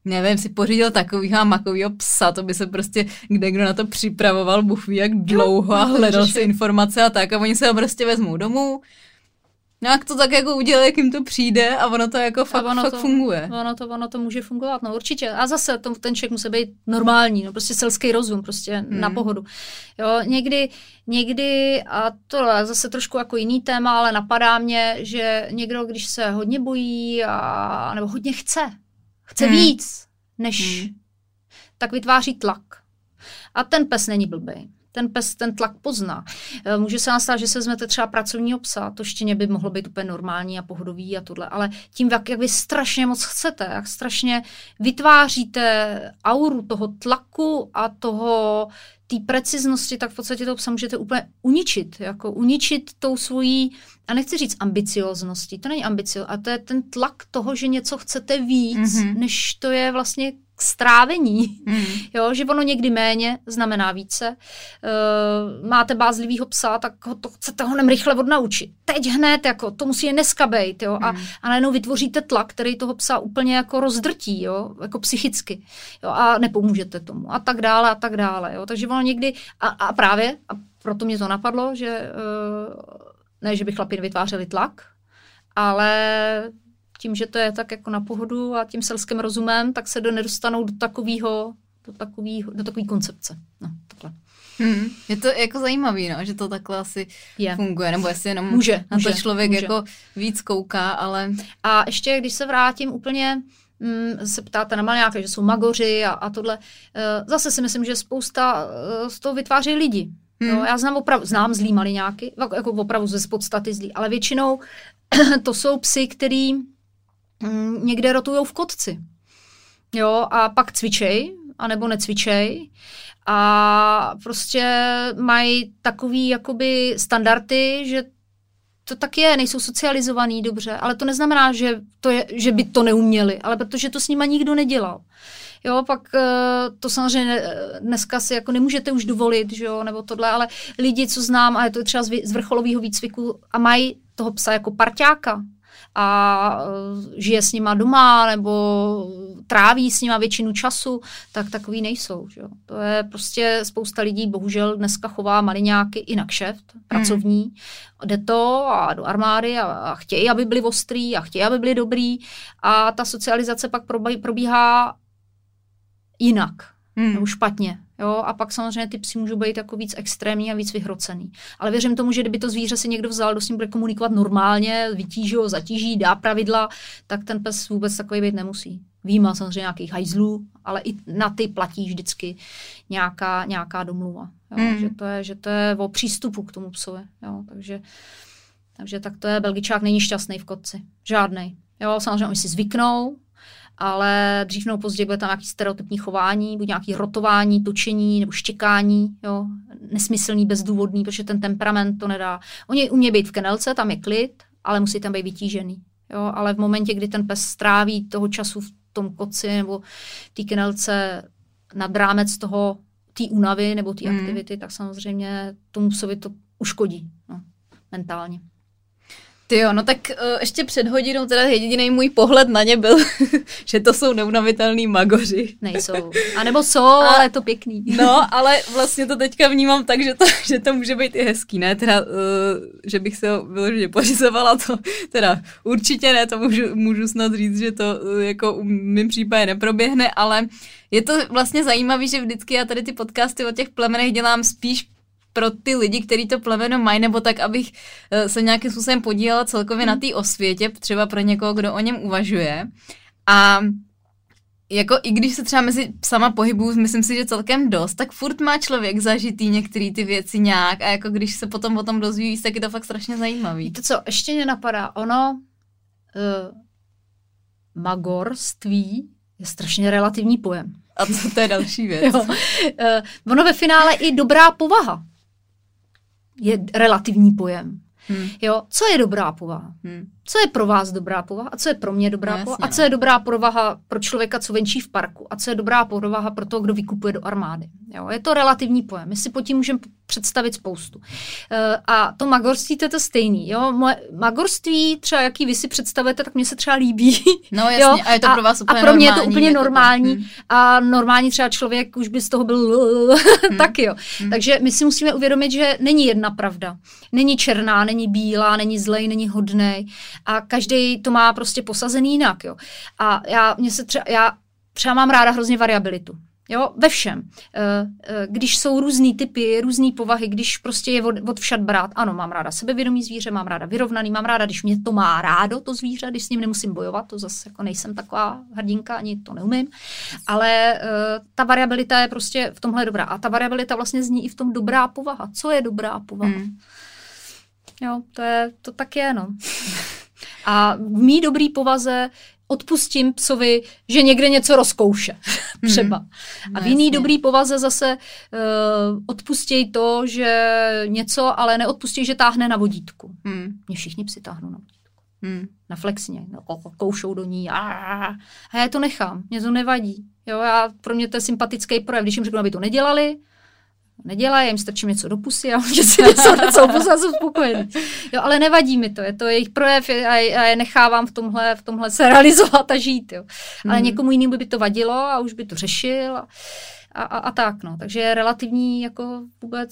nevím, si pořídil takovýho makovýho psa, to by se prostě kde kdo na to připravoval, Bůh ví jak dlouho a hledal si informace a tak a oni se ho prostě vezmou domů, Nějak to tak jako udělá, jak jim to přijde a ono to jako fakt, ono fakt to, funguje. Ono to, ono to může fungovat, no určitě. A zase to, ten člověk musí být normální, no prostě selský rozum, prostě hmm. na pohodu. Jo, někdy, někdy, a to je zase trošku jako jiný téma, ale napadá mě, že někdo, když se hodně bojí a, nebo hodně chce, chce hmm. víc, než, hmm. tak vytváří tlak. A ten pes není blbý ten pes ten tlak pozná. Eh, může se nám stát, že se vezmete třeba pracovního psa, to štěně by mohlo být úplně normální a pohodový a tohle, ale tím, jak, jak vy strašně moc chcete, jak strašně vytváříte auru toho tlaku a toho té preciznosti, tak v podstatě toho psa můžete úplně uničit, jako uničit tou svojí, a nechci říct ambiciozností, to není ambicio, a to je ten tlak toho, že něco chcete víc, mm-hmm. než to je vlastně k strávení. Mm. Jo, že ono někdy méně znamená více. Uh, máte bázlivýho psa, tak ho to chcete honem rychle odnaučit. Teď hned, jako, to musí je dneska být, jo, a, mm. a najednou vytvoříte tlak, který toho psa úplně jako rozdrtí, jo, jako psychicky, jo, a nepomůžete tomu, a tak dále, a tak dále, jo, takže ono někdy, a, a právě, a proto mě to napadlo, že uh, ne, že by chlapi vytvářeli tlak, ale tím, že to je tak jako na pohodu a tím selským rozumem, tak se do nedostanou do takového, do takového, do takové koncepce. No, takhle. Hmm. Je to jako zajímavý, no, že to takhle asi je. funguje, nebo jestli jenom může, na může, to člověk může. jako víc kouká, ale... A ještě, když se vrátím úplně, mm, se ptáte na nějaké, že jsou magoři a, a tohle, uh, zase si myslím, že spousta uh, z toho vytváří lidi. Hmm. Jo, já znám opravdu, znám zlý maliňáky, jako opravdu ze podstaty zlý, ale většinou to jsou psy, který někde rotujou v kotci. Jo, a pak cvičej, anebo necvičej. A prostě mají takový jakoby standardy, že to tak je, nejsou socializovaný dobře, ale to neznamená, že, to je, že by to neuměli, ale protože to s nima nikdo nedělal. Jo, pak eh, to samozřejmě dneska si jako nemůžete už dovolit, že jo, nebo tohle, ale lidi, co znám, a je to třeba z vrcholového výcviku a mají toho psa jako parťáka, a e, žije s nima doma nebo tráví s nima většinu času, tak takový nejsou. Že? To je prostě spousta lidí bohužel dneska chová maliňáky i na kšeft, pracovní. Hmm. Jde to a do armády a, a chtějí, aby byli ostrý a chtějí, aby byli dobrý a ta socializace pak probíhá jinak hmm. nebo špatně. Jo? A pak samozřejmě ty psy můžou být jako víc extrémní a víc vyhrocený. Ale věřím tomu, že kdyby to zvíře si někdo vzal, kdo s ním bude komunikovat normálně, vytíží ho, zatíží, dá pravidla, tak ten pes vůbec takový být nemusí. Výjima samozřejmě nějakých hajzlů, ale i na ty platí vždycky nějaká, nějaká domluva. Jo? Hmm. Že, to je, že to je o přístupu k tomu psovi. Jo? Takže, takže tak to je, belgičák není šťastný v kotci. Žádnej. Jo, samozřejmě oni si zvyknou, ale dřív nebo později bude tam nějaký stereotypní chování, buď nějaký rotování, točení nebo štěkání, jo, nesmyslný, bezdůvodný, protože ten temperament to nedá. Oni umějí být v kenelce, tam je klid, ale musí tam být vytížený. Jo, ale v momentě, kdy ten pes stráví toho času v tom koci nebo té kenelce nad rámec toho, té únavy nebo té mm. aktivity, tak samozřejmě tomu psovi to uškodí no, mentálně. Ty jo, no tak uh, ještě před hodinou teda jediný můj pohled na ně byl, že to jsou neunavitelný magoři. Nejsou. A nebo jsou, a, ale je to pěkný. No, ale vlastně to teďka vnímám tak, že to, že to může být i hezký, ne? Teda, uh, že bych se ho vyloženě pořizovala, to teda určitě ne, to můžu, můžu snad říct, že to uh, jako v mým případě neproběhne, ale je to vlastně zajímavé, že vždycky já tady ty podcasty o těch plemenech dělám spíš pro ty lidi, kteří to plemeno mají, nebo tak, abych eh, se nějakým způsobem podílela celkově na hmm. té osvětě, třeba pro někoho, kdo o něm uvažuje. A jako i když se třeba mezi psama pohybuju, myslím si, že celkem dost, tak furt má člověk zažitý některé ty věci nějak a jako když se potom o tom dozví víc, tak je to fakt strašně zajímavý. To co, ještě mě napadá, ono uh, magorství je strašně relativní pojem. A to, to je další věc. jo. Uh, ono ve finále i dobrá povaha je relativní pojem. Hmm. Jo, co je dobrá povaha? Hmm. Co je pro vás dobrá povaha a co je pro mě dobrá no, povaha? A co je no. dobrá povaha pro člověka, co venčí v parku? A co je dobrá povaha pro toho, kdo vykupuje do armády? Jo, je to relativní pojem. My si pod tím můžeme představit spoustu. Eh, a to magorství to je to stejný. Jo? Moje magorství, třeba jaký vy si představujete, tak mně se třeba líbí. No jasně, jo? a je to pro vás úplně A pro mě je to normální, úplně jako to. normální. Hm. A normální třeba člověk už by z toho byl tak jo. Takže my si musíme uvědomit, že není jedna pravda. Není černá, není bílá, není zlej, není hodnej. A každý to má prostě posazený jinak. Jo. A já, mě se třeba, já třeba mám ráda hrozně variabilitu. Jo, ve všem. Eh, eh, Když jsou různý typy, různé povahy, když prostě je od, od všad brát, ano, mám ráda sebevědomý zvíře, mám ráda vyrovnaný, mám ráda, když mě to má rádo, to zvíře, když s ním nemusím bojovat, to zase jako nejsem taková hrdinka, ani to neumím, ale uh, ta variabilita je prostě v tomhle dobrá. A ta variabilita vlastně zní i v tom dobrá povaha. Co je dobrá povaha? Hmm. Jo, to, je, to tak je, no. A v mý dobrý povaze odpustím psovi, že někde něco rozkouše, třeba. No, A v jiný jasně. dobrý povaze zase uh, odpustěj to, že něco, ale neodpustí, že táhne na vodítku. Hmm. Mě všichni psi táhnou na vodítku. Hmm. Na flexně, no, ko- koušou do ní. A, a já to nechám, mě to nevadí. Jo, já, pro mě to je sympatický projev. Když jim řeknu, aby to nedělali, nedělají, já jim strčím něco do pusy a oni si něco něco a jsou spokojení. Jo, ale nevadí mi to, je to jejich projev je- a a je nechávám v tomhle, v tomhle se realizovat a žít. Jo. Ale Mhm. někomu jinému by to vadilo a už by to řešil a, a, a, a tak. No. Takže je relativní jako vůbec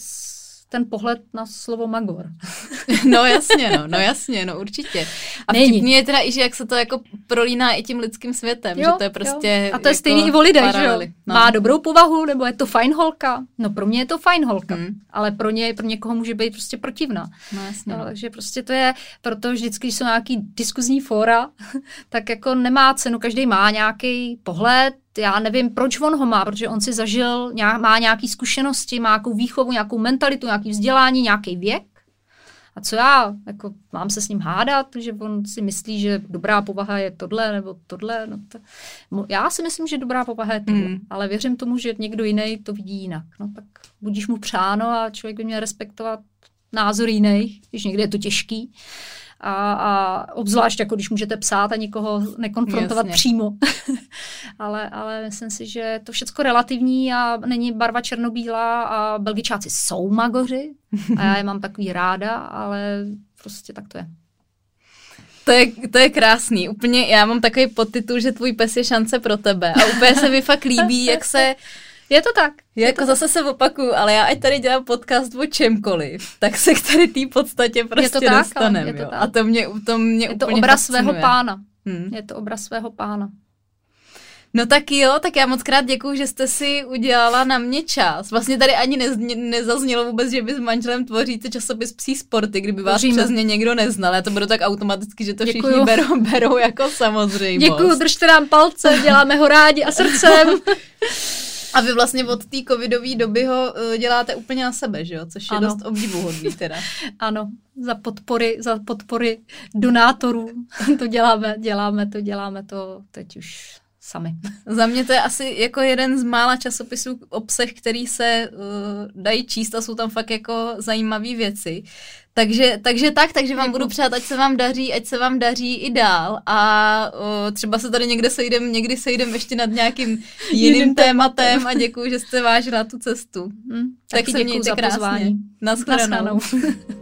ten pohled na slovo magor. No jasně, no, no jasně, no určitě. A Není. vtipný je teda i, že jak se to jako prolíná i tím lidským světem, že to je prostě Jo. A to je jako stejný i o lidech, že jo? No. Má dobrou povahu, nebo je to fajn holka? No pro mě je to fajn holka, Hmm. ale pro ně, pro někoho může být prostě protivná. No jasně, no. takže prostě to je, proto vždycky, když jsou nějaký diskuzní fóra, tak jako nemá cenu, každý má nějaký pohled, já nevím, proč on ho má, protože on si zažil, má nějaké zkušenosti, má nějakou výchovu, nějakou mentalitu, nějaký vzdělání, nějaký věk. A co já, jako mám se s ním hádat, že on si myslí, že dobrá povaha je tohle nebo tohle. No to, já si myslím, že dobrá povaha je tohle, Mm. ale věřím tomu, že někdo jiný to vidí jinak. No tak budíš mu přáno a člověk by měl respektovat názor jiných, když někdy je to těžký. A, a obzvlášť, jako když můžete psát a někoho nekonfrontovat Jasně. přímo. ale, ale myslím si, že to všechno relativní a není barva černobílá a belgičáci jsou magoři a já je mám takový ráda, ale prostě tak to je. To je, to je krásný. Úplně, já mám takový podtitul, že tvůj pes je šance pro tebe. A úplně se mi fakt líbí, jak se, Je to tak. jako zase se opakuju, ale já ať tady dělám podcast o čemkoliv, tak se k tady té podstatě prostě to tak, dostanem. je to jo. tak. A to mě, to mě Je to úplně obraz fascinuje. svého pána. Hmm. Je to obraz svého pána. No tak jo, tak já moc krát děkuju, že jste si udělala na mě čas. Vlastně tady ani nezně, nezaznělo vůbec, že vy s manželem tvoříte časopis Psí sporty, kdyby vás Tvoříme. přesně někdo neznal. Já to beru tak automaticky, že to všichni Děkuju. berou, berou jako samozřejmost. Děkuju, držte nám palce, děláme ho rádi a srdcem. A vy vlastně od té covidové doby ho eh, děláte úplně na sebe, že jo? Což je Ano. dost obdivuhodný teda. Ano, za podpory, za podpory donátorů. To děláme, děláme to, děláme to teď už sami. Za mě to je asi jako jeden z mála časopisů obsah, který se uh, dají číst a jsou tam fakt jako zajímavé věci. Takže, takže tak, takže vám budu přát, ať se vám daří, ať se vám daří i dál a uh, třeba se tady někde sejdem, někdy sejdem ještě nad nějakým jiným, Jiným tématem a děkuji, že jste vážila tu cestu. Hm, Tak taky se mějte za krásně. pozvání. Naschledanou. Naschledanou.